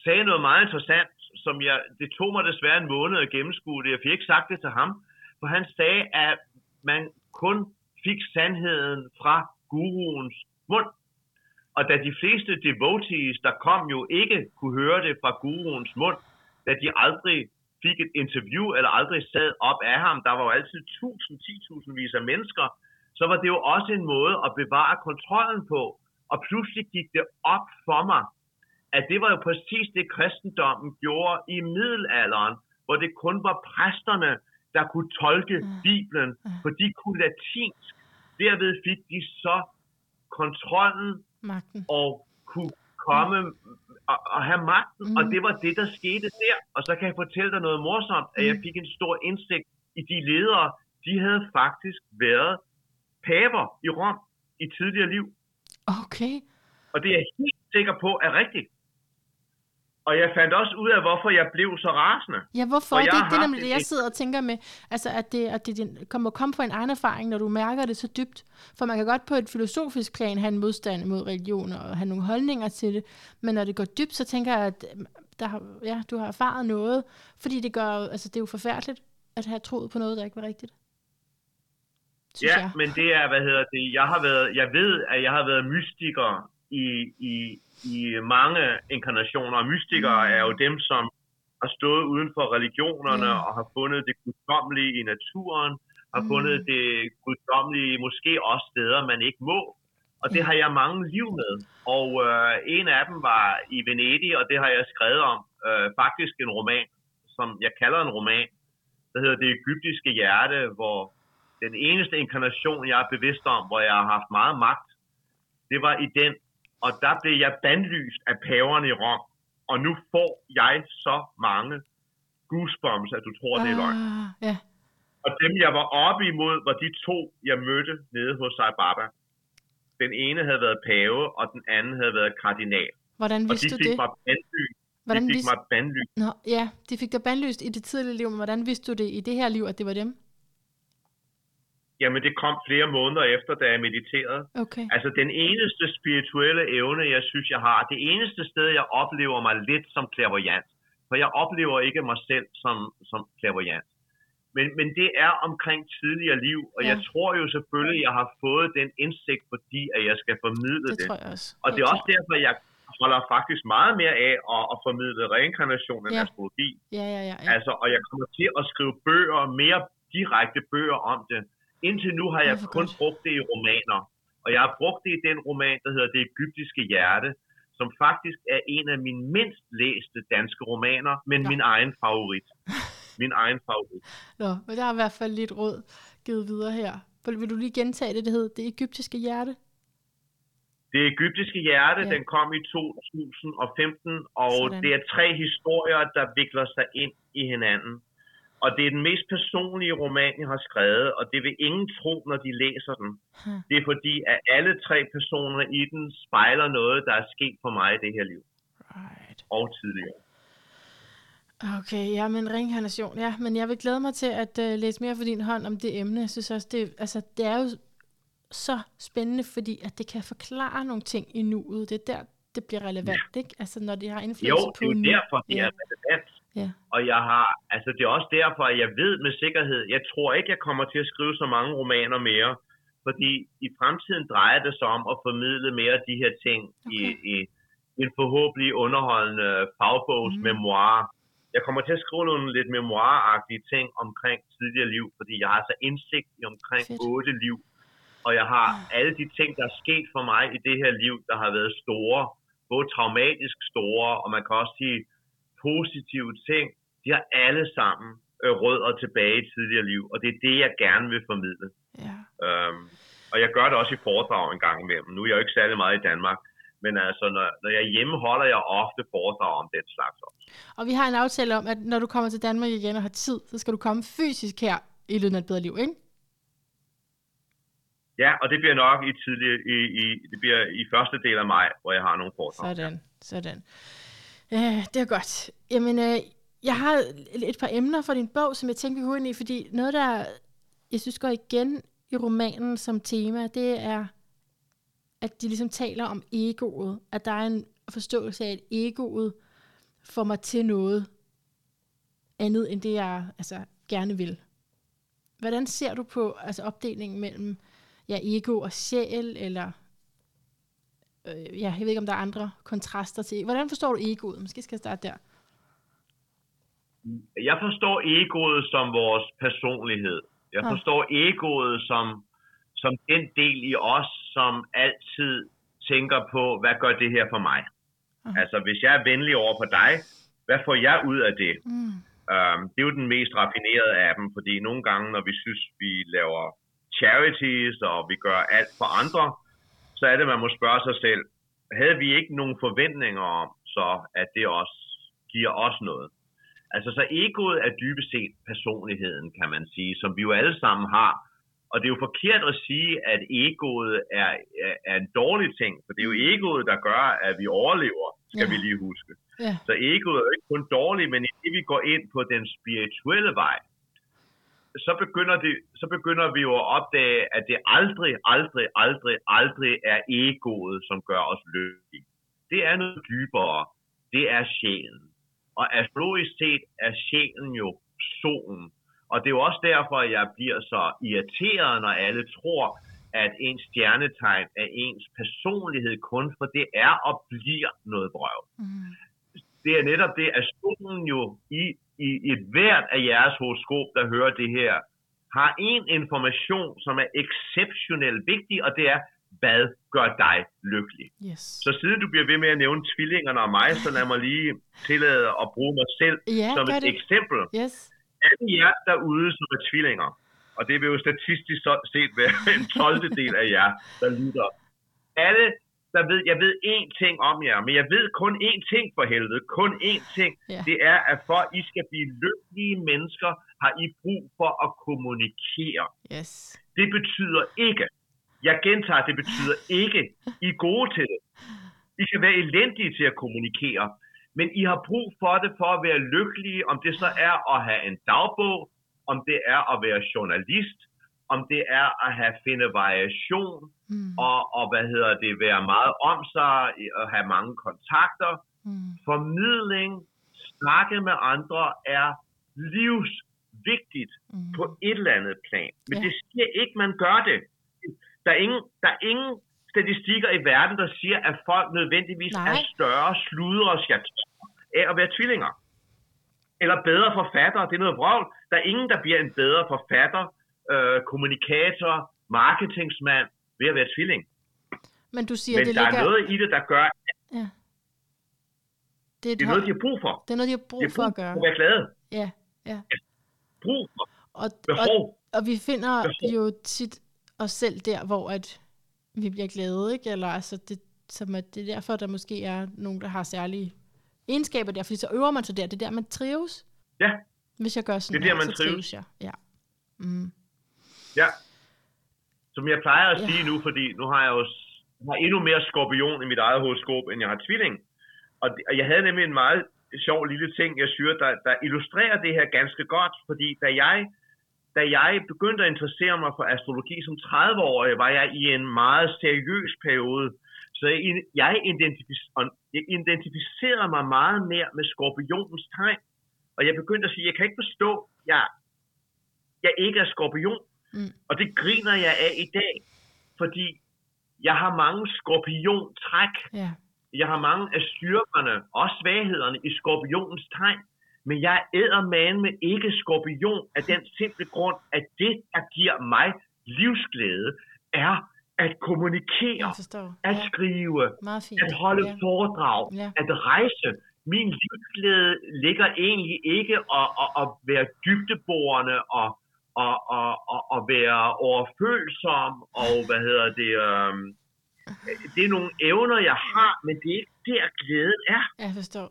sagde noget meget interessant, som jeg, det tog mig desværre en måned at gennemskue det. Jeg fik ikke sagt det til ham, for han sagde, at man kun fik sandheden fra guruens mund. Og da de fleste devotees, der kom jo ikke kunne høre det fra guruens mund, da de aldrig fik et interview eller aldrig sad op af ham, der var jo altid tusind, ti tusindvis af mennesker, så var det jo også en måde at bevare kontrollen på. Og pludselig gik det op for mig, at det var jo præcis det, kristendommen gjorde i middelalderen, hvor det kun var præsterne, der kunne tolke Mm. Bibelen, Mm. for de kunne latinsk. Derved fik de så kontrollen Magten. og kunne komme og, og have magten, Mm. og det var det, der skete der. Og så kan jeg fortælle dig noget morsomt, at jeg Mm. fik en stor indsigt i de ledere, de havde faktisk været paver i Rom i tidligere liv. Okay. Og det er jeg helt sikker på er rigtigt. Og jeg fandt også ud af, hvorfor jeg blev så rasende. Ja, hvorfor? Og Det, det er haft nemlig det, jeg sidder og tænker med. Altså, at det, at det, det kommer komme fra en egen erfaring, når du mærker det så dybt. For man kan godt på et filosofisk plan have en modstand mod religion og have nogle holdninger til det. Men når det går dybt, så tænker jeg, at øh, der ja, du har erfaret noget. Fordi det gør, altså, det er jo forfærdeligt at have troet på noget, der ikke var rigtigt. Ja, jeg. men det er, hvad hedder det, jeg har været, jeg ved, at jeg har været mystiker i, i, i mange inkarnationer, og mystikere Mm. er jo dem, som har stået uden for religionerne Ja. og har fundet det guddommelige i naturen, har Mm. fundet det guddommelige måske også steder, man ikke må. Og det Ja. har jeg mange liv med. Og øh, en af dem var i Venedig, og det har jeg skrevet om. Øh, faktisk en roman, som jeg kalder en roman, der hedder Det Ægyptiske Hjerte, hvor den eneste inkarnation, jeg er bevidst om, hvor jeg har haft meget magt, det var i den. Og der blev jeg bandlyst af paverne i Rom. Og nu får jeg så mange goosebumps, at du tror, det er løgn. Ah, ja. Og dem, jeg var oppe imod, var de to, jeg mødte nede hos Sai Baba. Den ene havde været pave, og den anden havde været kardinal. Hvordan Og de vidste du fik det? mig bandlyst. De Hvordan fik vidste... mig bandlyst. Nå, ja, de fik dig bandlyst i det tidlige liv, men hvordan vidste du det i det her liv, at det var dem? Jamen, det kom flere måneder efter, da jeg mediterede. Okay. Altså, den eneste spirituelle evne, jeg synes, jeg har, det eneste sted, jeg oplever mig lidt som clairvoyant, for jeg oplever ikke mig selv som, som clairvoyant. Men, men det er omkring tidligere liv, og Ja. jeg tror jo selvfølgelig, jeg har fået den indsigt, fordi at jeg skal formidle Det det. tror jeg også. Og det er også derfor, jeg holder faktisk meget mere af at, at formidle reinkarnation end Ja. astrologi. Ja, ja, ja. ja. Altså, og jeg kommer til at skrive bøger, mere direkte bøger om det. Indtil nu har jeg kun godt. brugt det i romaner. Og jeg har brugt det i den roman, der hedder Det egyptiske hjerte, som faktisk er en af mine mindst læste danske romaner, men Nå. min egen favorit. Min egen favorit. [laughs] Nå, men der er i hvert fald lidt råd givet videre her. Vil du lige gentage det, det hed Det egyptiske hjerte? Det egyptiske hjerte, Ja. ja. den kom i 2015, og. Sådan. det er tre historier, der vikler sig ind i hinanden. Og det er den mest personlige roman, jeg har skrevet, og det vil ingen tro, når de læser den. Huh. Det er fordi, at alle tre personer i den spejler noget, der er sket for mig i det her liv, Right. og tidligere. Okay, ja, men reinkarnation, ja. Men jeg vil glæde mig til at uh, læse mere for din hånd om det emne. Jeg synes også, det, altså, det er jo så spændende, fordi at det kan forklare nogle ting i nuet. Det er der, det bliver relevant, ikke? Altså, når det har Jo, indflydelse det på er jo derfor, det ja. er relevant. Ja. Og jeg har, altså det er også derfor, at jeg ved med sikkerhed, jeg tror ikke, jeg kommer til at skrive så mange romaner mere, fordi i fremtiden drejer det sig om at formidle mere af de her ting okay. i, i en forhåbentlig underholdende fagbogs Mm. memoir. Jeg kommer til at skrive nogle lidt memoiragtige ting omkring tidligere liv, fordi jeg har så indsigt i omkring otte liv. Og jeg har alle de ting, der er sket for mig i det her liv, der har været store, både traumatisk store, og man kan også sige positive ting, de har alle sammen øh, rødder tilbage i tidligere liv, og det er det, jeg gerne vil formidle. ja. Øhm, og jeg gør det også i foredrag en gang imellem. Nu er jeg jo ikke særlig meget i Danmark, men altså, når, når jeg hjemme, holder jeg ofte foredrag om den slags også. Og vi har en aftale om, at når du kommer til Danmark igen og har tid, så skal du komme fysisk her i løbet af et bedre liv, ikke? Ja, og det bliver nok i tidlig, i, i, det bliver i første del af maj, hvor jeg har nogle foredrag. Sådan, sådan. Øh, det er godt. Jamen, øh, jeg har et par emner for din bog, som jeg tænker, vi kunne ind i, fordi noget, der jeg synes går igen i romanen som tema, det er, at de ligesom taler om egoet. At der er en forståelse af, at egoet får mig til noget andet, end det jeg altså, gerne vil. Hvordan ser du på altså, opdelingen mellem ja, ego og sjæl, eller øh, ja, jeg ved ikke, om der er andre kontraster til. Hvordan forstår du egoet? Måske skal jeg starte der. Jeg forstår egoet som vores personlighed. Jeg Ah. forstår egoet som, som den del i os, som altid tænker på, hvad gør det her for mig? Ah. Altså, hvis jeg er venlig over for dig, hvad får jeg ud af det? Mm. Um, det er jo den mest raffinerede af dem, fordi nogle gange, når vi synes, vi laver charities, og vi gør alt for andre, så er det, man må spørge sig selv, havde vi ikke nogen forventninger om, så at det også giver os noget? Altså, så egoet er dybest set personligheden, kan man sige, som vi jo alle sammen har. Og det er jo forkert at sige, at egoet er, er, er en dårlig ting, for det er jo egoet, der gør, at vi overlever, skal Ja. vi lige huske. Ja. Så egoet er jo ikke kun dårligt, men i det vi går ind på den spirituelle vej, så begynder, det, så begynder vi jo at opdage, at det aldrig, aldrig, aldrig, aldrig er egoet, som gør os lykkelige. Det er noget dybere. Det er sjælen. Og astrologisk set er sjælen jo solen. Og det er jo også derfor, at jeg bliver så irriteret, når alle tror, at ens stjernetegn er ens personlighed kun, for det er og bliver noget brøv Mm. det er netop det, at solen jo i, i et hvert af jeres horoskop, der hører det her, har en information, som er exceptionelt vigtig, og det er, hvad gør dig lykkelig? Yes. Så siden du bliver ved med at nævne tvillingerne og mig, så lad mig lige tillade at bruge mig selv Ja, som et det. eksempel. Yes. Alle jer derude, som er tvillinger, og det vil jo statistisk set være en 12. del af jer, der lytter. Alle, der ved, jeg ved én ting om jer, men jeg ved kun én ting for helvede, kun én ting. Ja. Det er, at for at I skal blive lykkelige mennesker, har I brug for at kommunikere. Yes. Det betyder ikke, jeg gentager, det betyder ikke, I er gode til det. I kan være elendige til at kommunikere, men I har brug for det for at være lykkelige, om det så er at have en dagbog, om det er at være journalist, om det er at have finde variation, Mm. og, og hvad hedder det, være meget om sig, og have mange kontakter. Mm. Formidling, snakke med andre er livsvigtigt Mm. på et eller andet plan. Men Ja. det siger ikke, man gør det. Der er ingen, der er ingen statistikker i verden, der siger, at folk nødvendigvis Nej. er større sludre og af at være tvillinger. Eller bedre forfattere. Det er noget vrøvl. Der er ingen, der bliver en bedre forfatter, øh, kommunikator, marketingsmand ved at være tvilling. Men du siger, Men det der ligger... er noget i det, der gør, at Ja. Det er, et det er noget, de har brug for. det er noget, de har brug De har for brug at gøre. for at være glade. Ja, ja. Brug for. Og, og, Behov. og vi finder Behov. jo tit os selv der, hvor at vi bliver glade, ikke? Eller altså, det, som at det er derfor, der måske er nogen, der har særlige egenskaber der, fordi så øver man sig der. Det er der, man trives. Ja, Hvis jeg gør sådan Det er der, her, man så trives. trives jeg. Ja. Mm. Ja. Som jeg plejer at Ja. sige nu, fordi nu har jeg jo jeg har endnu mere skorpion i mit eget horoskop, end jeg har tvilling. Og, og jeg havde nemlig en meget sjov lille ting, jeg synes, der, der illustrerer det her ganske godt, fordi da jeg, da jeg begyndte at interessere mig for astrologi som 30-årig, var jeg i en meget seriøs periode. Så jeg, jeg, identific- og jeg identificerede mig meget mere med skorpionens tegn. Og jeg begyndte at sige, jeg kan ikke forstå, jeg, jeg ikke er skorpion. Mm. Og det griner jeg af i dag, fordi jeg har mange skorpiontræk. Ja. Jeg har mange af styrkerne og svaghederne i skorpionens tegn. Men jeg er med ikke skorpion af den simple grund, at det, der giver mig livsglæde, er at kommunikere, at skrive, at holde ja. foredrag, Ja. at rejse. Min livsglæde ligger egentlig ikke at, at, at være dybdeborende og, og, og, og, og være overfølsom og hvad hedder det... Øhm, det er nogle evner, jeg har, men det er ikke der, glæden er. Jeg forstår.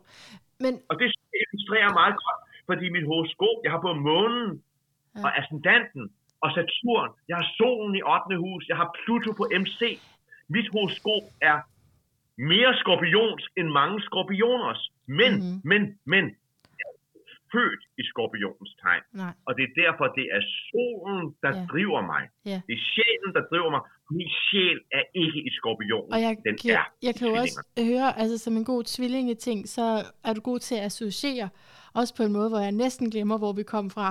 Men Og det illustrerer meget godt, fordi mit horoskop, jeg har både månen Ja. og ascendanten og Saturn. Jeg har solen i 8. hus. Jeg har Pluto på MC. Mit horoskop er mere skorpions end mange skorpioners. Men, Mhm. mm-hmm. men, men, født i skorpionens tegn. nej. Og det er derfor, det er solen, der Ja. driver mig. Ja. Det er sjælen, der driver mig. Min sjæl er ikke i skorpionen. Og jeg, Den kan, er jeg kan jo også høre, altså som en god tvillingeting, så er du god til at associere, også på en måde, hvor jeg næsten glemmer, hvor vi kom fra.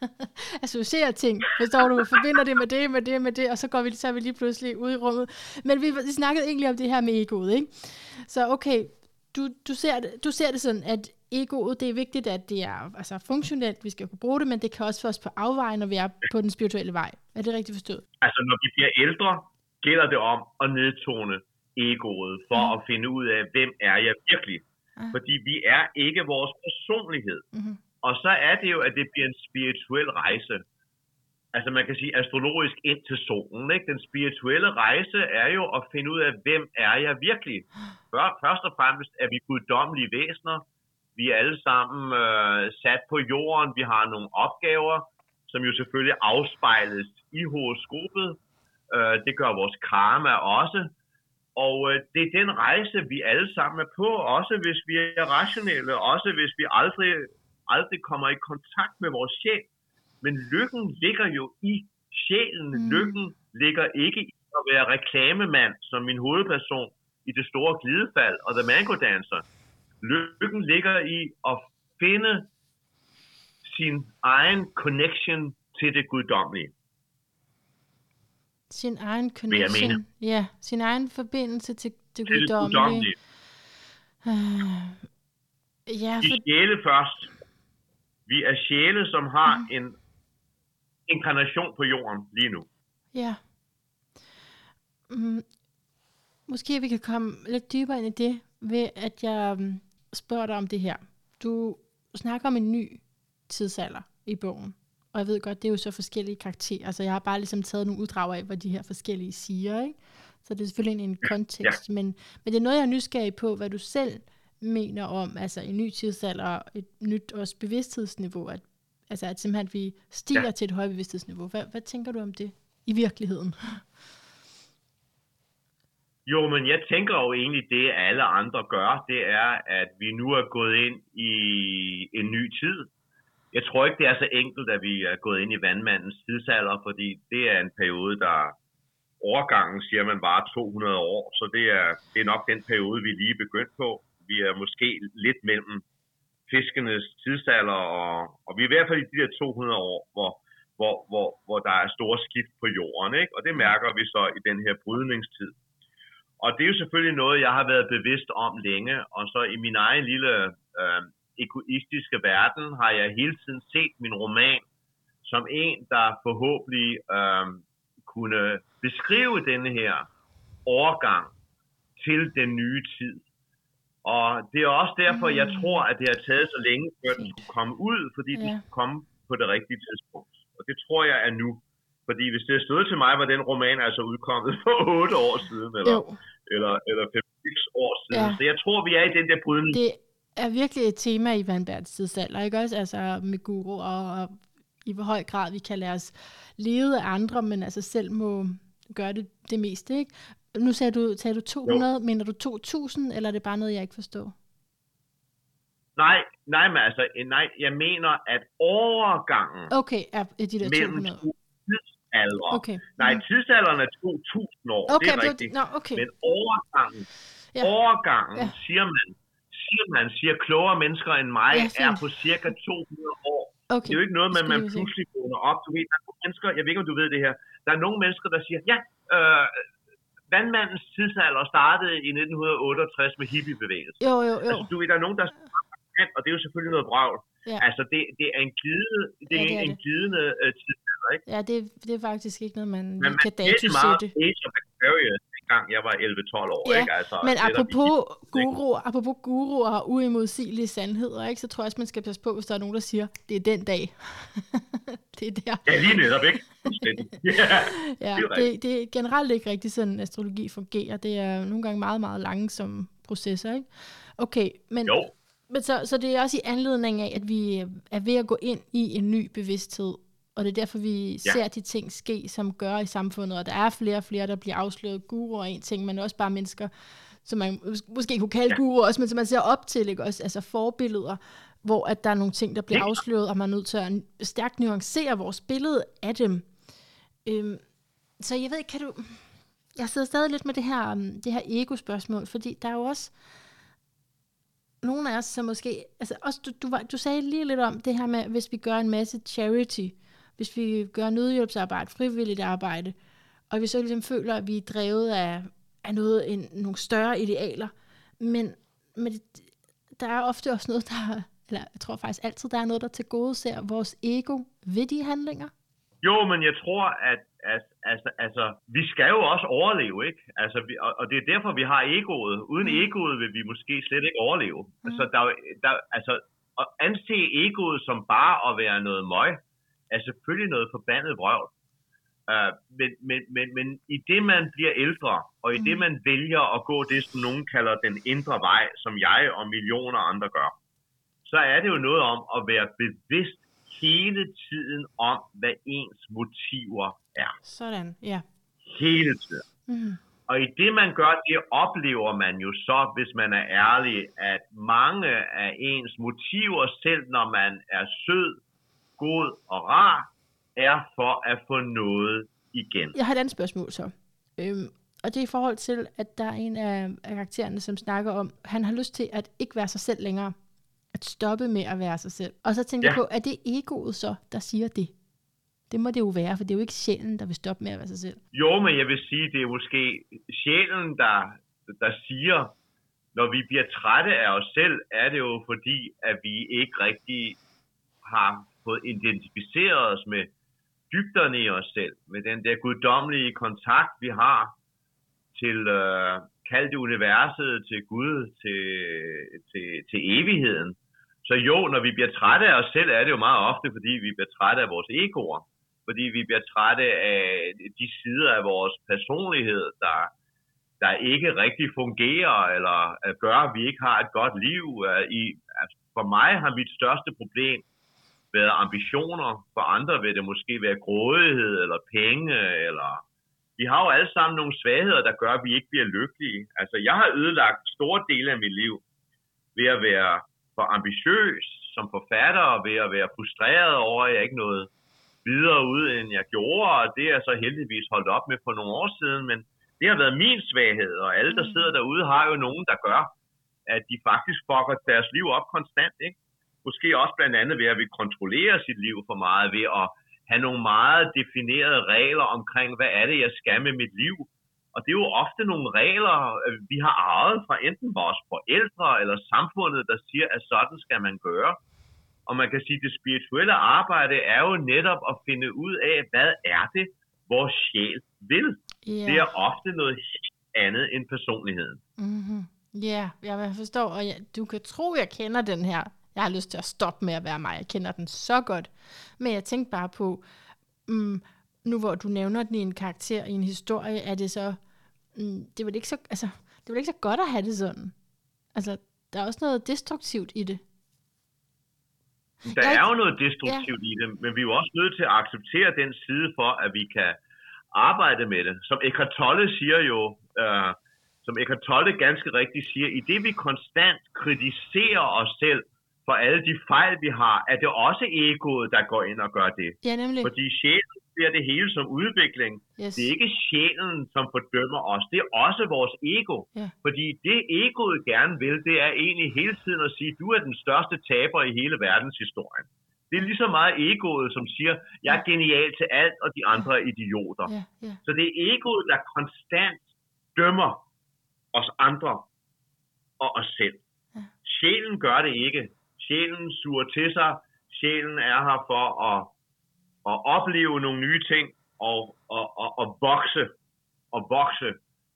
[laughs] associere ting, forstår du? Forbinder det med det, med det, med det, og så, går vi, så er vi lige pludselig ude i rummet. Men vi, vi snakkede egentlig om det her med egoet, ikke? Så okay, du, du, ser det, du ser det sådan, at egoet, det er vigtigt, at det er altså, funktionelt, vi skal kunne bruge det, men det kan også få os på afveje, når vi er på den spirituelle vej. Er det rigtigt forstået? Altså, når vi bliver ældre, gælder det om at nedtone egoet for Mhm. at finde ud af, hvem er jeg virkelig. Ah. Fordi vi er ikke vores personlighed. Mm-hmm. Og så er det jo, at det bliver en spirituel rejse. Altså man kan sige astrologisk ind til solen. Ikke? Den spirituelle rejse er jo at finde ud af, hvem er jeg virkelig. Før- Først og fremmest er vi guddommelige væsener. Vi er alle sammen øh, sat på jorden. Vi har nogle opgaver, som jo selvfølgelig afspejles i horoskopet. Øh, det gør vores karma også. Og øh, det er den rejse, vi alle sammen er på, også hvis vi er rationelle, også hvis vi aldrig, aldrig kommer i kontakt med vores sjæl. Men lykken ligger jo i sjælen. Mm. Lykken ligger ikke i at være reklamemand, som min hovedperson i det store glidefald og The Mango Dancer. Lykken ligger i at finde sin egen connection til det guddommelige. Sin egen connection. Ja, sin egen forbindelse til det Til det guddommelige. Øh, ja, for, er sjæle først. Vi er sjæle, som har mm. en inkarnation på jorden lige nu. ja. Mm, måske vi kan komme lidt dybere ind i det, ved at jeg um, spørger dig om det her. Du snakker om en ny tidsalder i bogen. Og jeg ved godt, det er jo så forskellige karakterer. Altså jeg har bare ligesom taget nogle uddrag af, hvad de her forskellige siger, ikke? Så det er selvfølgelig en, kontekst. Ja. Men, men det er noget, jeg er nysgerrig på, hvad du selv mener om, altså en ny tidsalder, og et nyt også bevidsthedsniveau, at, altså at simpelthen vi stiger ja. Til et højt bevidsthedsniveau. Hvad, hvad tænker du om det i virkeligheden? [laughs] Jo, men jeg tænker jo egentlig, det alle andre gør, det er, at vi nu er gået ind i en ny tid. jeg tror ikke, det er så enkelt, at vi er gået ind i vandmandens tidsalder, fordi det er en periode, der overgangen, siger man, var 200 år, så det er, det er nok den periode, vi lige er begyndt på. Vi er måske lidt mellem fiskenes tidsalder, og, og vi er i hvert fald i de der 200 år, hvor, hvor, hvor, hvor der er store skift på jorden, ikke? og det mærker vi så i den her brydningstid. Og det er jo selvfølgelig noget, jeg har været bevidst om længe, og så i min egen lille øh, egoistiske verden har jeg hele tiden set min roman som en, der forhåbentlig øh, kunne beskrive denne her overgang til den nye tid. Og det er også derfor, jeg mm. tror, at det har taget så længe, før den skulle komme ud, fordi ja. den skulle komme på det rigtige tidspunkt. Og det tror jeg er nu. Fordi hvis det stod til mig, var den roman altså udkommet for [laughs] 8 år siden, eller, eller, eller 5 år siden. Ja. Så jeg tror, vi er i den der brydning. Det er virkelig et tema i Vandbergs tidsalder, ikke også? Altså med guru, og, og i hvor høj grad vi kan lade os leve af andre, men altså selv må gøre det, det meste, ikke? Nu sagde du, sagde du 200, jo. mener du 2000, eller er det bare noget, jeg ikke forstår? Nej, nej, men altså, nej, jeg mener, at overgangen okay, er de der mellem 200. tidsaldre. Okay. Nej, mm. tidsalderen er 2000 år, okay, det er rigtigt. No, okay. Men overgangen, ja. overgangen, ja. siger man, siger man, siger klogere mennesker end mig, ja, er på cirka 200 år. Okay. Det er jo ikke noget, man, man pludselig vågner op. Du ved, der er nogle mennesker, jeg ved ikke, om du ved det her, der er nogle mennesker, der siger, ja, øh, vandmandens tidsalder startede i 1968 med hippiebevægelsen. Jo, jo, jo. Altså, du ved, der er nogen, der og det er jo selvfølgelig noget brag. Ja. Altså, det, det er en glidende, det er ja, det er en det. glidende uh, tidsalder, ikke? Ja, det, det er faktisk ikke noget, man, Men man kan datusætte. Men man of Aquarius, dengang jeg var 11-12 år, ja, ikke? Altså, men apropos guru, apropos guru og uimodsigelige sandheder, ikke? så tror jeg også, man skal passe på, hvis der er nogen, der siger, det er den dag. [laughs] det er der. Ja, lige netop, ikke? [laughs] ja, ja det, det er generelt ikke rigtigt sådan, astrologi fungerer. Det er nogle gange meget, meget lange som processer, ikke? Okay, men, jo. men så, så det er også i anledning af, at vi er ved at gå ind i en ny bevidsthed, og det er derfor, vi ja. ser de ting ske, som gør i samfundet, og der er flere og flere, der bliver afsløret guruer og en ting, men også bare mennesker, som man måske kunne kalde ja. guruer også, men som man ser op til, ikke? Også, altså forbilleder, hvor at der er nogle ting, der bliver ja. afsløret, og man er nødt til at stærkt nuancere vores billede af dem. Øhm, så jeg ved ikke, kan du... Jeg sidder stadig lidt med det her, um, det her ego-spørgsmål, fordi der er jo også nogle af os, som måske... Altså også, du, du, var, du sagde lige lidt om det her med, hvis vi gør en masse charity, hvis vi gør nødhjælpsarbejde, frivilligt arbejde, og vi så ligesom føler, at vi er drevet af, af noget, en, nogle større idealer, men, men der er ofte også noget, der eller jeg tror faktisk altid, der er noget, der til gode ser vores ego ved de handlinger? Jo, men jeg tror, at altså, altså, vi skal jo også overleve, ikke? Altså, vi, og, og det er derfor, vi har egoet. Uden mm. egoet vil vi måske slet ikke overleve. Mm. Altså, der, der, altså, at anse egoet som bare at være noget møg, er selvfølgelig noget forbandet vrøvl. Uh, men, men, men, men i det, man bliver ældre, og i mm. det, man vælger at gå det, som nogen kalder den indre vej, som jeg og millioner andre gør, så er det jo noget om at være bevidst hele tiden om, hvad ens motiver er. Sådan, ja. Hele tiden. Mm. Og i det, man gør, det oplever man jo så, hvis man er ærlig, at mange af ens motiver, selv når man er sød, god og rar, er for at få noget igen. Jeg har et andet spørgsmål så. Øhm, og det er i forhold til, at der er en af, karaktererne, som snakker om, han har lyst til at ikke være sig selv længere at stoppe med at være sig selv. Og så tænker ja. jeg på, er det egoet så, der siger det? Det må det jo være, for det er jo ikke sjælen, der vil stoppe med at være sig selv. Jo, men jeg vil sige, det er måske sjælen, der, der siger, når vi bliver trætte af os selv, er det jo fordi, at vi ikke rigtig har fået identificeret os med dybderne i os selv, med den der guddommelige kontakt, vi har til, øh, kalde det universet, til Gud, til, til, til evigheden. Så jo, når vi bliver trætte af os selv, er det jo meget ofte, fordi vi bliver trætte af vores egoer. Fordi vi bliver trætte af de sider af vores personlighed, der, der ikke rigtig fungerer, eller øh, gør, at vi ikke har et godt liv. Øh, I, altså for mig har mit største problem været ambitioner. For andre vil det måske være grådighed, eller penge, eller vi har jo alle sammen nogle svagheder, der gør, at vi ikke bliver lykkelige. Altså, jeg har ødelagt store dele af mit liv ved at være for ambitiøs som forfatter, ved at være frustreret over, at jeg ikke nåede videre ud, end jeg gjorde, og det er så heldigvis holdt op med for nogle år siden, men det har været min svaghed, og alle, der sidder derude, har jo nogen, der gør, at de faktisk fucker deres liv op konstant, ikke? Måske også blandt andet ved, at vi kontrollerer sit liv for meget, ved at have nogle meget definerede regler omkring, hvad er det, jeg skal med mit liv. Og det er jo ofte nogle regler, øh, vi har arvet fra enten vores forældre eller samfundet, der siger, at sådan skal man gøre. Og man kan sige, at det spirituelle arbejde er jo netop at finde ud af, hvad er det, vores sjæl vil. Yeah. Det er ofte noget helt andet end personligheden. Mm-hmm. Ja, yeah, jeg forstår, og jeg, du kan tro, jeg kender den her. Jeg har lyst til at stoppe med at være mig. Jeg kender den så godt. Men jeg tænkte bare på, mm, nu hvor du nævner den i en karakter, i en historie, er det så, mm, det er ikke så, altså, det er ikke så godt at have det sådan. Altså, der er også noget destruktivt i det. Der er jo noget destruktivt ja. i det, men vi er jo også nødt til at acceptere den side for, at vi kan arbejde med det. Som Eckhart Tolle siger jo, øh, som Eckhart Tolle ganske rigtigt siger, i det vi konstant kritiserer os selv for alle de fejl, vi har, er det også egoet, der går ind og gør det. Ja, nemlig. Fordi sjælen ser det hele som udvikling. Yes. Det er ikke sjælen, som fordømmer os. Det er også vores ego. Ja. Fordi det egoet gerne vil, det er egentlig hele tiden at sige, du er den største taber i hele verdenshistorien. Det er lige så meget egoet, som siger, jeg er genial til alt, og de andre er idioter. Ja, ja. Så det er egoet, der konstant dømmer os andre og os selv. Ja. Sjælen gør det ikke. Sjælen suger til sig. Sjælen er her for at, at opleve nogle nye ting og, og, og, og vokse og vokse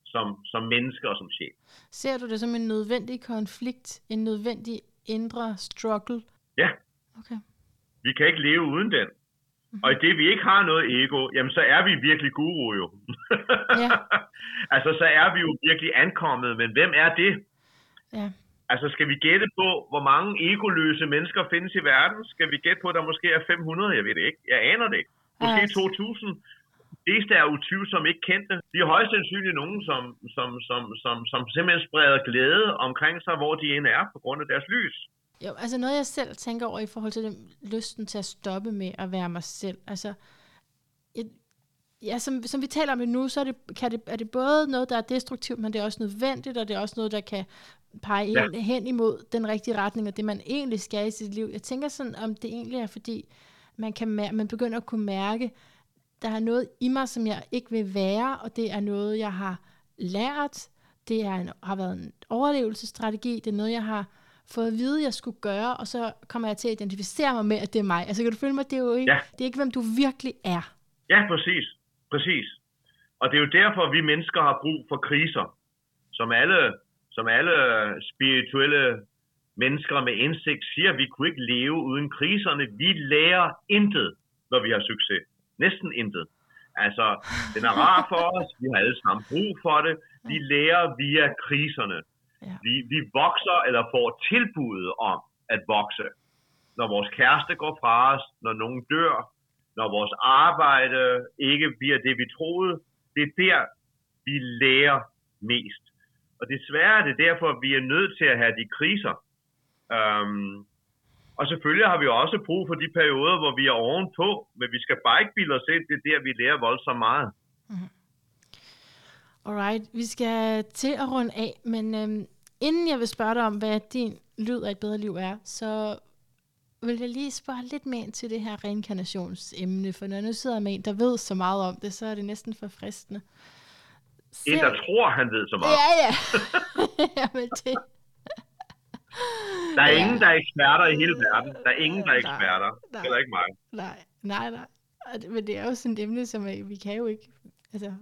som, som mennesker og som sjæl. Ser du det som en nødvendig konflikt, en nødvendig indre struggle? Ja. Okay. Vi kan ikke leve uden den. Og i det, vi ikke har noget ego, jamen så er vi virkelig guru jo. Ja. [laughs] altså, så er vi jo virkelig ankommet, men hvem er det? Ja. Altså, skal vi gætte på, hvor mange egoløse mennesker findes i verden? Skal vi gætte på, at der måske er 500? Jeg ved det ikke. Jeg aner det ikke. Måske Altså. 2000. De fleste er utvivlsomt ikke kendte. De er højst sandsynligt nogen, som, som, som, som, som simpelthen spreder glæde omkring sig, hvor de end er, på grund af deres lys. Jo, altså noget jeg selv tænker over i forhold til den lysten til at stoppe med at være mig selv. Altså, et, ja, som, som vi taler om det nu, så er det, kan det, er det både noget, der er destruktivt, men det er også nødvendigt, og det er også noget, der kan pege Ja. hen, hen imod den rigtige retning, og det man egentlig skal i sit liv. Jeg tænker sådan, om det egentlig er, fordi man, kan man begynder at kunne mærke, der er noget i mig, som jeg ikke vil være, og det er noget, jeg har lært. Det er en, har været en overlevelsesstrategi. Det er noget, jeg har fået at vide, jeg skulle gøre, og så kommer jeg til at identificere mig med, at det er mig. Altså kan du følge mig? Det er jo ikke, Ja. det er ikke hvem du virkelig er. Ja, præcis. Præcis. Og det er jo derfor, vi mennesker har brug for kriser. Som alle, som alle spirituelle mennesker med indsigt siger, vi kunne ikke leve uden kriserne. Vi lærer intet, når vi har succes. Næsten intet. Altså, den er rar for os. Vi har alle sammen brug for det. Vi lærer via kriserne. Ja. Vi, vi vokser eller får tilbuddet om at vokse. Når vores kæreste går fra os, når nogen dør, når vores arbejde ikke bliver det, vi troede, det er der, vi lærer mest. Og desværre er det derfor, vi er nødt til at have de kriser. Øhm, og selvfølgelig har vi også brug for de perioder, hvor vi er ovenpå, men vi skal bare ikke bilde os ind, det er der, vi lærer voldsomt meget. Mhm. Alright, vi skal til at runde af, men øhm, inden jeg vil spørge dig om, hvad din lyd af et bedre liv er, så vil jeg lige spørge lidt mere ind til det her reinkarnationsemne, for når jeg nu sidder med en, der ved så meget om det, så er det næsten for fristende. En, der tror, han ved så meget. Ja, ja. [laughs] Jamen, det... Der er Ja. ingen, der er eksperter i hele verden. Der er ingen, der er eksperter. nej. Heller ikke mig. Nej, nej, nej. Men det er jo sådan et emne, som er- vi kan jo ikke... Altså,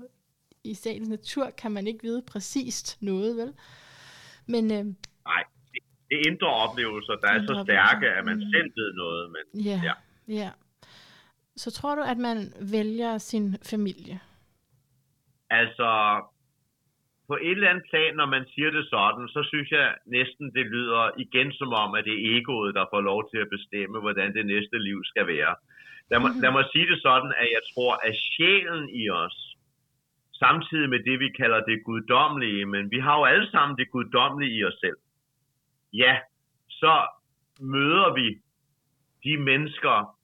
i sagens natur kan man ikke vide præcist noget, vel? Men øh, Nej, det det er indre oplevelser, der er Indre så stærke, at man Mm. selv ved noget. Men ja, Ja. ja. Så tror du, at man vælger sin familie? Altså, på et eller andet plan, når man siger det sådan, så synes jeg næsten, det lyder igen som om, at det er egoet, der får lov til at bestemme, hvordan det næste liv skal være. Lad mig, lad mig sige det sådan, at jeg tror, at sjælen i os, samtidig med det, vi kalder det guddommelige, men vi har jo alle sammen det guddommelige i os selv. Ja, så møder vi de mennesker,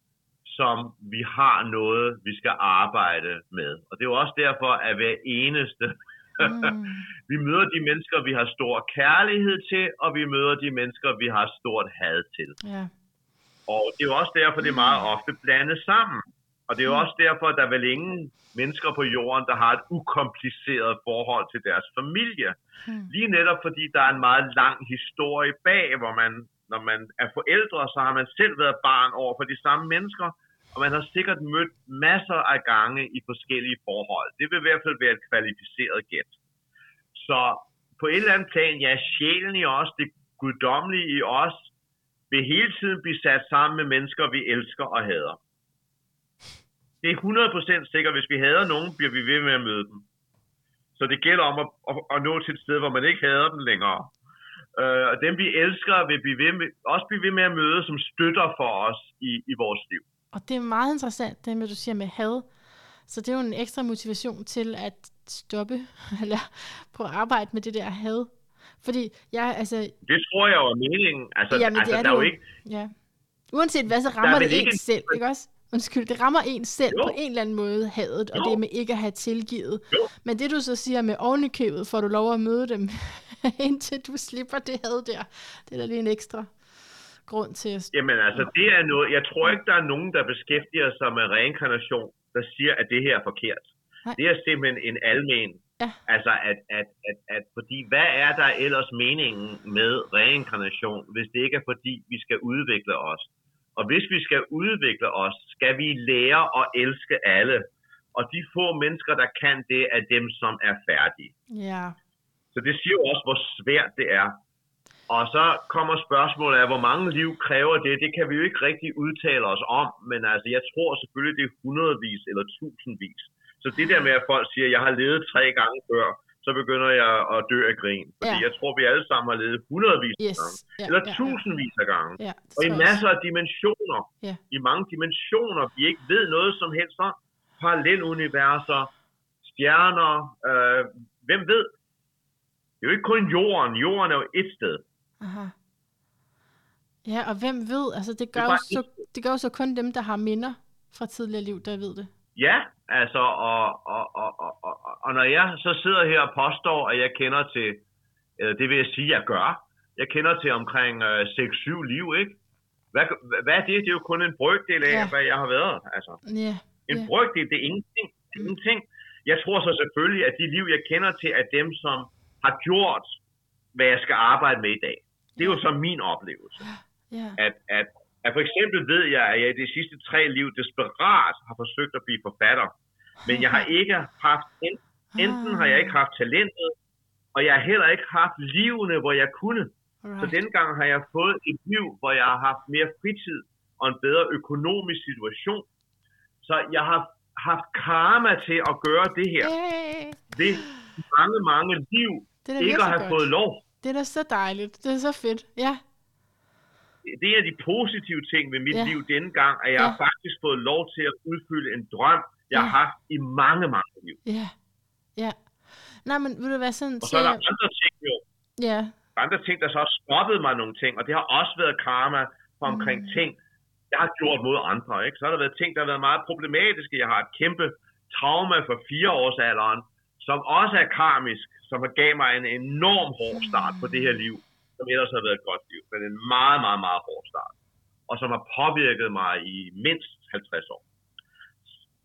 som vi har noget, vi skal arbejde med. Og det er jo også derfor, at hver eneste, mm. [laughs] vi møder de mennesker, vi har stor kærlighed til, og vi møder de mennesker, vi har stort had til. Ja. Og det er jo også derfor, det er meget ofte blandet sammen. Og det er jo Mm. også derfor, at der er vel ingen mennesker på jorden, der har et ukompliceret forhold til deres familie. Mm. Lige netop fordi der er en meget lang historie bag, hvor man, når man er forældre, så har man selv været barn over for de samme mennesker, og man har sikkert mødt masser af gange i forskellige forhold. Det vil i hvert fald være et kvalificeret gæt. Så på et eller andet plan, ja, sjælen i os, det guddommelige i os, vil hele tiden blive sat sammen med mennesker, vi elsker og hader. Det er 100% sikkert, hvis vi hader nogen, bliver vi ved med at møde dem. Så det gælder om at, at, at nå til et sted, hvor man ikke hader dem længere. Øh, og dem vi elsker, vil blive ved med, også blive ved med at møde, som støtter for os i, i vores liv. Og det er meget interessant, det med, du siger med had. Så det er jo en ekstra motivation til at stoppe, [laughs] eller prøve at arbejde med det der had. Fordi jeg, altså, Det tror jeg jo er meningen. Altså, Jamen, det altså er der det jo ikke, ja. Uanset hvad, så rammer det en selv, ikke også? Undskyld, det rammer en selv Jo. på en eller anden måde, hadet, og Jo. det med ikke at have tilgivet. Jo. Men det du så siger med ovenikøbet, får du lov at møde dem, [laughs] indtil du slipper det had der. Det er da lige en ekstra grund til at... Jamen altså, det er noget, jeg tror ikke, der er nogen, der beskæftiger sig med reinkarnation, der siger, at det her er forkert. Nej. Det er simpelthen en almen. Ja. Altså, at, at, at, at, fordi hvad er der ellers meningen med reinkarnation, hvis det ikke er fordi, vi skal udvikle os? Og hvis vi skal udvikle os, skal vi lære at elske alle. Og de få mennesker, der kan det, er dem, som er færdige. Ja, Så det siger jo også, hvor svært det er. Og så kommer spørgsmålet af, hvor mange liv kræver det. Det kan vi jo ikke rigtig udtale os om, men altså, jeg tror selvfølgelig, det er hundredvis eller tusindvis. Så det der med, at folk siger, at jeg har levet tre gange før, så begynder jeg at dø af grin. Fordi Ja. jeg tror, vi alle sammen har levet hundredvis af yes. gange. Ja, Eller ja, tusindvis af gange. Ja, Og i masser af dimensioner. Ja. I mange dimensioner, vi ikke ved noget som helst om. Paralleluniverser, stjerner, øh, hvem ved? Det er jo ikke kun jorden. Jorden er jo et sted. Aha. Ja, og hvem ved, altså det gør, er jo så, det gør jo så kun dem, der har minder fra tidligere liv, der ved det. Ja, altså, og, og, og, og, og, og når jeg så sidder her og påstår, at jeg kender til, eller det vil jeg sige, jeg gør, jeg kender til omkring øh, 6-7 liv, ikke? Hvad, hvad er det? Det er jo kun en brøkdel af, Ja. ja. hvad jeg har været. Altså, Ja, en ja. brøkdel, det er ingenting. Det er ingenting. Jeg tror så selvfølgelig, at de liv, jeg kender til, er dem, som har gjort, hvad jeg skal arbejde med i dag. Det er jo så min oplevelse. [gasps] ja. At, at, at for eksempel ved jeg, at jeg i de sidste tre liv desperat har forsøgt at blive forfatter. Men jeg har ikke haft, en- enten har jeg ikke haft talentet, og jeg har heller ikke haft livene, hvor jeg kunne. Så Alright. denne gang har jeg fået et liv, hvor jeg har haft mere fritid og en bedre økonomisk situation. Så jeg har haft karma til at gøre det her Hey, ved mange, mange liv det ikke at have godt. fået lov. Det er da så dejligt. Det er så fedt. Ja, Det er de positive ting ved mit Ja. liv denne gang, at jeg Ja. har faktisk fået lov til at udfylde en drøm, jeg har Ja. haft i mange, mange liv. ja, ja. Nej, men vil du være sådan Og så er der andre ting jo, Ja, andre ting, der så har stoppet mig nogle ting, og det har også været karma for omkring Mm. ting, jeg har gjort mod andre. Ikke? Så har der været ting, der har været meget problematiske. Jeg har et kæmpe trauma for fire års alderen, som også er karmisk, som gav mig en enorm hård start på det her liv, som ellers har været et godt liv, men en meget, meget, meget hård start, og som har påvirket mig i mindst 50 år.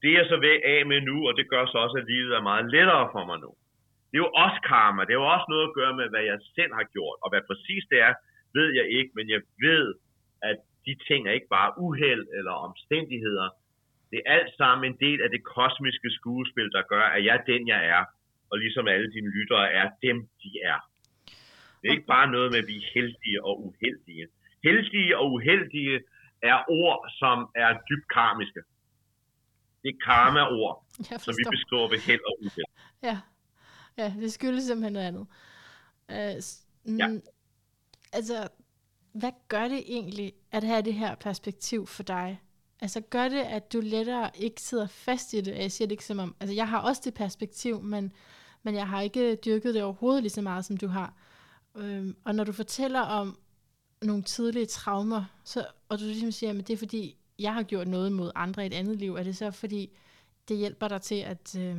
Det er jeg så ved af med nu, og det gør så også, at livet er meget lettere for mig nu. Det er jo også karma. Det er jo også noget at gøre med, hvad jeg selv har gjort. Og hvad præcis det er, ved jeg ikke, men jeg ved, at de ting er ikke bare uheld eller omstændigheder. Det er alt sammen en del af det kosmiske skuespil, der gør, at jeg er den, jeg er. Og ligesom alle dine lyttere er dem, de er. Det er ikke bare noget med, at vi er heldige og uheldige. Heldige og uheldige er ord, som er dybt karmiske. Det er karma-ord, [laughs] som vi beskriver ved held og uheld. Ja. ja, det skyldes simpelthen noget andet. Uh, mm, Ja. Altså, hvad gør det egentlig at have det her perspektiv for dig? Altså, gør det, at du lettere ikke sidder fast i det? Jeg siger det ikke som om... Altså, jeg har også det perspektiv, men, men jeg har ikke dyrket det overhovedet lige så meget, som du har. Øhm, og når du fortæller om, nogle tidlige traumer, så, og du ligesom siger, at det er fordi, jeg har gjort noget mod andre i et andet liv, er det så fordi, det hjælper dig til at øh,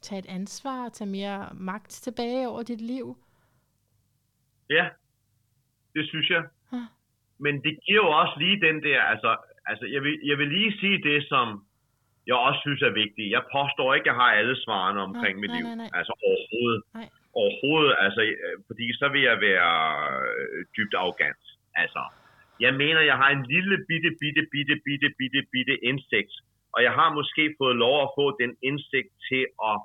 tage et ansvar, tage mere magt tilbage over dit liv? Ja, det synes jeg. Huh. Men det giver jo også lige den der, altså, altså jeg, vil, jeg vil lige sige det, som jeg også synes er vigtigt. Jeg påstår ikke, at jeg har alle svarene omkring nej, mit nej, liv. Nej, nej. Altså overhovedet. Nej. Overhovedet, altså, øh, fordi så vil jeg være øh, dybt arrogant. Altså, jeg mener, jeg har en lille bitte, bitte, bitte, bitte, bitte, bitte indsigt, og jeg har måske fået lov at få den indsigt til at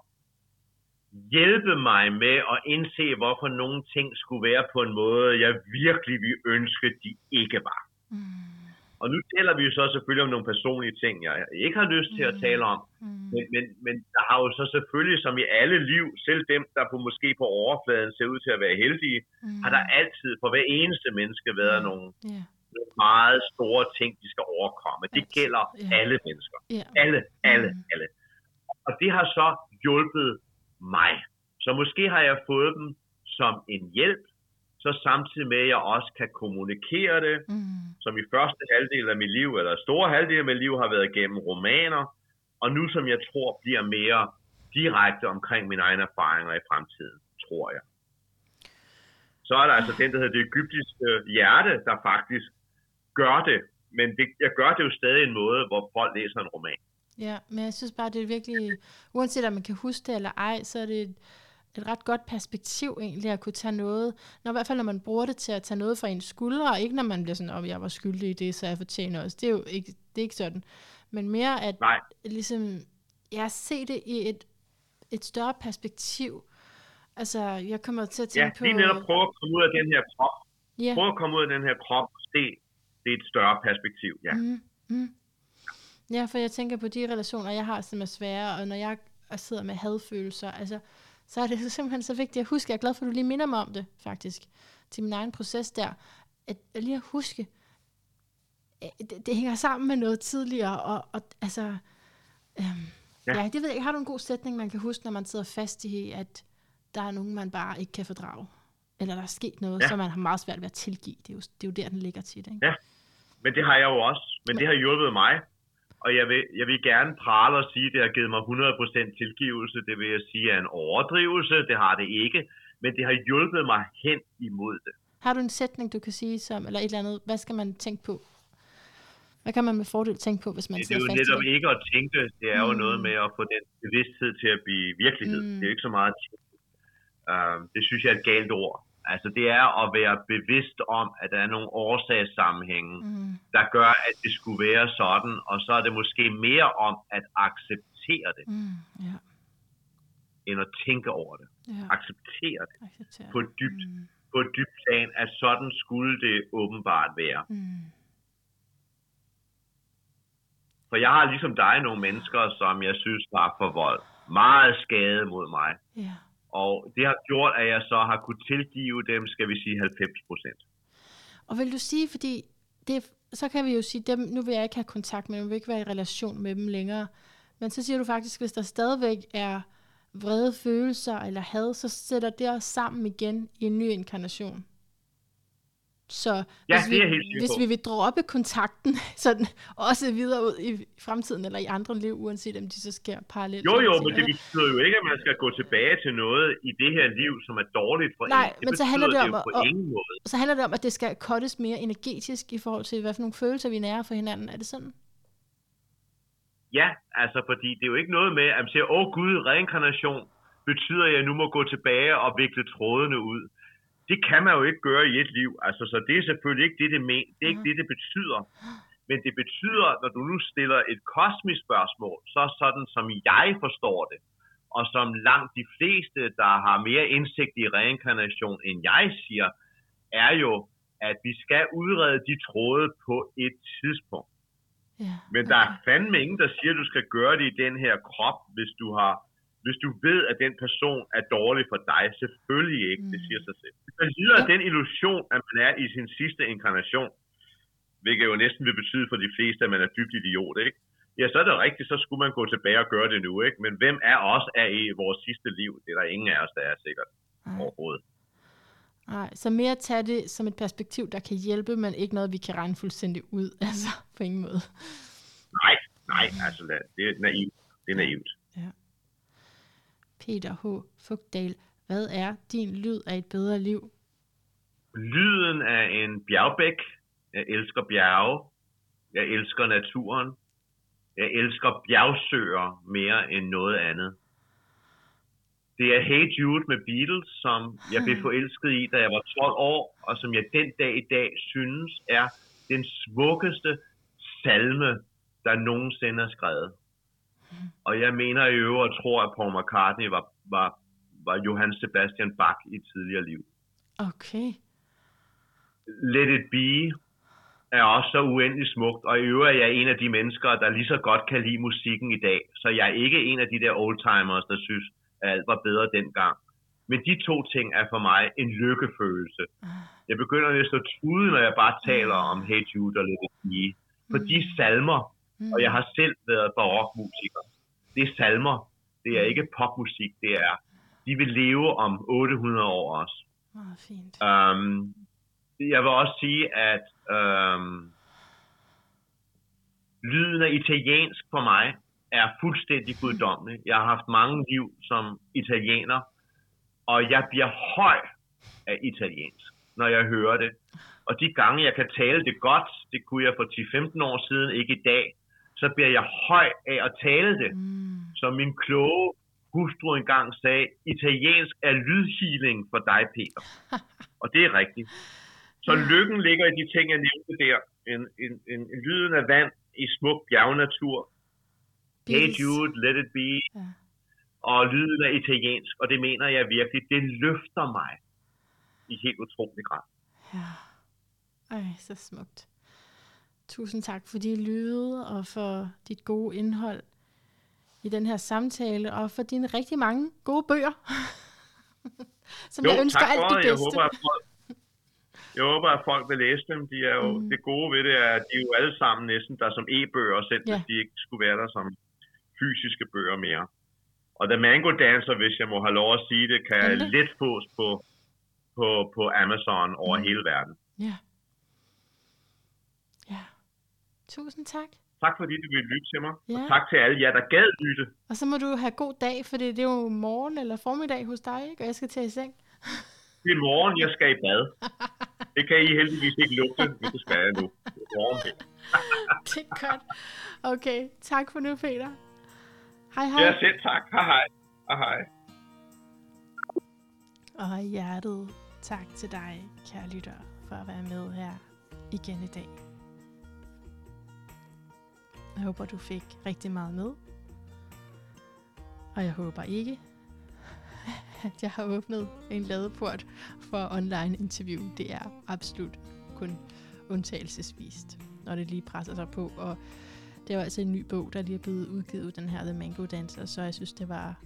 hjælpe mig med at indse, hvorfor nogle ting skulle være på en måde, jeg virkelig ville ønske, de ikke var. Mm. Og nu taler vi jo så selvfølgelig om nogle personlige ting, jeg ikke har lyst til at mm. tale om. Mm. Men, men, men der har jo så selvfølgelig, som i alle liv, selv dem, der på måske på overfladen ser ud til at være heldige, mm. har der altid for hver eneste menneske været mm. nogle, yeah. nogle meget store ting, de skal overkomme. Det gælder yeah. alle mennesker. Yeah. Alle, alle, mm. alle. Og det har så hjulpet mig. Så måske har jeg fået dem som en hjælp, så samtidig med, at jeg også kan kommunikere det, mm. som i første halvdel af mit liv, eller store halvdel af mit liv, har været gennem romaner, og nu som jeg tror bliver mere direkte omkring mine egne erfaringer i fremtiden, tror jeg. Så er der altså den, der hedder det egyptiske hjerte, der faktisk gør det. Men det, jeg gør det jo stadig en måde, hvor folk læser en roman. Ja, men jeg synes bare, det er virkelig, uanset om man kan huske det eller ej, så er det et ret godt perspektiv egentlig at kunne tage noget, når i hvert fald når man bruger det til at tage noget fra en skuldre, og ikke når man bliver sådan, om oh, jeg var skyldig i det, så jeg fortjener også. Det er jo ikke, det er ikke sådan. Men mere at Nej. ligesom, ja, se det i et, et større perspektiv. Altså, jeg kommer til at tænke ja, på... Ja, lige netop prøve at komme ud af den her krop. Ja. Prøve at komme ud af den her krop og se det er et større perspektiv, ja. Mm, mm. Ja, for jeg tænker på de relationer, jeg har, som er svære, og når jeg sidder med hadfølelser, altså, så er det simpelthen så vigtigt at huske, jeg er glad for, at du lige minder mig om det, faktisk, til min egen proces der, at, at lige at huske, det, det hænger sammen med noget tidligere, og, og altså, øhm, ja. ja, det ved jeg Har du en god sætning, man kan huske, når man sidder fast i, at der er nogen, man bare ikke kan fordrage? Eller der er sket noget, ja. som man har meget svært ved at tilgive. Det er jo, det er jo der, den ligger tit, ikke? Ja, men det har jeg jo også. Men, men det har hjulpet mig og jeg vil, jeg vil gerne prale og sige, at det har givet mig 100% tilgivelse. Det vil jeg sige er en overdrivelse. Det har det ikke. Men det har hjulpet mig hen imod det. Har du en sætning, du kan sige, som, eller et eller andet, hvad skal man tænke på? Hvad kan man med fordel tænke på, hvis man det, sidder fast Det er jo netop ikke at tænke. Det er mm. jo noget med at få den bevidsthed til at blive virkelighed. Mm. Det er jo ikke så meget Uh, det synes jeg er et galt ord. Altså det er at være bevidst om, at der er nogle årsagssammenhænge, mm. der gør, at det skulle være sådan, og så er det måske mere om at acceptere det, mm. yeah. end at tænke over det. Yeah. Acceptere det Acceptere. på et dybt, mm. på et dybt plan, at sådan skulle det åbenbart være. Mm. For jeg har ligesom dig nogle mennesker, som jeg synes har forvoldt meget skade mod mig. Yeah. Og det har gjort, at jeg så har kunne tilgive dem, skal vi sige, 90 procent. Og vil du sige, fordi det, så kan vi jo sige, dem, nu vil jeg ikke have kontakt med dem, vil ikke være i relation med dem længere. Men så siger du faktisk, hvis der stadigvæk er vrede følelser eller had, så sætter det os sammen igen i en ny inkarnation. Så ja, hvis, vi, hvis vi vil droppe kontakten, [laughs] sådan også videre ud i fremtiden eller i andre liv, uanset om de så sker parallelt. Jo, jo, men det betyder jo ikke, at man skal gå tilbage til noget i det her liv, som er dårligt for Nej, en. Det men så handler det, om, det på og, ingen måde. Så handler det om, at det skal kottes mere energetisk i forhold til, hvad for nogle følelser vi nærer for hinanden. Er det sådan? Ja, altså fordi det er jo ikke noget med, at man siger, åh gud, reinkarnation betyder, at jeg nu må gå tilbage og vikle trådene ud det kan man jo ikke gøre i et liv. Altså, så det er selvfølgelig ikke det, det, men, det, er ikke det, det betyder. Men det betyder, når du nu stiller et kosmisk spørgsmål, så sådan som jeg forstår det, og som langt de fleste, der har mere indsigt i reinkarnation, end jeg siger, er jo, at vi skal udrede de tråde på et tidspunkt. Ja, okay. Men der er fandme ingen, der siger, at du skal gøre det i den her krop, hvis du har hvis du ved, at den person er dårlig for dig, selvfølgelig ikke, mm. det siger sig selv. Man lider ja. den illusion, at man er i sin sidste inkarnation, hvilket jo næsten vil betyde for de fleste, at man er dybt idiot, ikke? Ja, så er det rigtigt, så skulle man gå tilbage og gøre det nu, ikke? Men hvem er os er i vores sidste liv? Det er der ingen af os, der er sikkert Ej. overhovedet. Nej, så mere tage det som et perspektiv, der kan hjælpe, men ikke noget, vi kan regne fuldstændig ud. [laughs] Altså, på ingen måde. Nej, nej, altså det er naivt. Det er naivt. Peter H. Fugdal, hvad er din lyd af et bedre liv? Lyden af en bjergbæk. Jeg elsker bjerge. Jeg elsker naturen. Jeg elsker bjergsøer mere end noget andet. Det er Hey Jude med Beatles, som jeg blev [laughs] forelsket i, da jeg var 12 år, og som jeg den dag i dag synes er den smukkeste salme, der nogensinde er skrevet. Og jeg mener i øvrigt og tror, at Paul McCartney var, var, var Johann Sebastian Bach i et tidligere liv. Okay. Let It Be er også så uendelig smukt, og i øvrigt er jeg en af de mennesker, der lige så godt kan lide musikken i dag. Så jeg er ikke en af de der oldtimers, der synes, at alt var bedre dengang. Men de to ting er for mig en lykkefølelse. Jeg begynder næsten at tude, når jeg bare taler om Hey Jude og Let It Be. For de salmer, og jeg har selv været barokmusiker, det er salmer. Det er ikke popmusik, det er, de vil leve om 800 år også. Meget fint. Um, jeg vil også sige, at um, lyden af italiensk for mig er fuldstændig guddommelig. Jeg har haft mange liv som italiener, og jeg bliver høj af italiensk, når jeg hører det. Og de gange, jeg kan tale det godt, det kunne jeg for 10-15 år siden, ikke i dag, så bliver jeg høj af at tale det. Mm. Som min kloge hustru engang sagde, italiensk er lydhealing for dig, Peter. [laughs] Og det er rigtigt. Så lykken ligger i de ting, jeg nævnte der. En, en, en, en lyden af vand i smuk bjergnatur. Hey. Jude, Let It Be. Ja. Og lyden af italiensk. Og det mener jeg virkelig, det løfter mig i helt utrolig grad. Ja. Ej, så smukt. Tusind tak for de lyde og for dit gode indhold i den her samtale, og for dine rigtig mange gode bøger, [laughs] som Jo, jeg ønsker alt det det. Jeg bedste. håber, at folk, jeg håber, at folk vil læse dem. De er jo, mm. Det gode ved det er, at de er jo alle sammen næsten der som e-bøger, selv Ja. hvis de ikke skulle være der som fysiske bøger mere. Og The Mango Dancer, hvis jeg må have lov at sige det, kan Endelig. let fås på, på, på Amazon over Mm. hele verden. Ja. Ja. Tusind tak. Tak fordi du ville lytte til mig. Ja. Og tak til alle jer, der gad lytte. Og så må du have god dag, for det er jo morgen eller formiddag hos dig, ikke? Og jeg skal til i seng. Det er morgen, jeg skal i bad. Det kan I heldigvis ikke lugte, men det skal jeg nu. Det er morgen, [laughs] det er godt. Okay, tak for nu, Peter. Hej hej. Ja, selv tak. Hej hej. Hej hej. Og hjertet tak til dig, kære lytter, for at være med her igen i dag. Jeg håber, du fik rigtig meget med. Og jeg håber ikke, [laughs] at jeg har åbnet en ladeport for online interview. Det er absolut kun undtagelsesvist, når det lige presser sig på. Og det er altså en ny bog, der lige er blevet udgivet, den her The Mango Dancer, så jeg synes, det var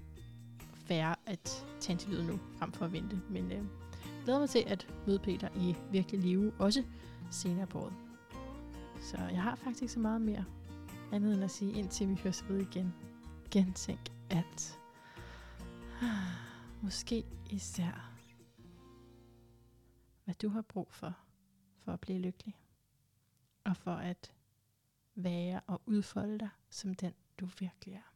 fair at tage interviewet nu, frem for at vente. Men øh, glæder mig til at møde Peter i virkelig live, også senere på året. Så jeg har faktisk så meget mere andet end at sige, indtil vi høres ved igen. Gentænk alt. Måske især, hvad du har brug for, for at blive lykkelig. Og for at være og udfolde dig som den, du virkelig er.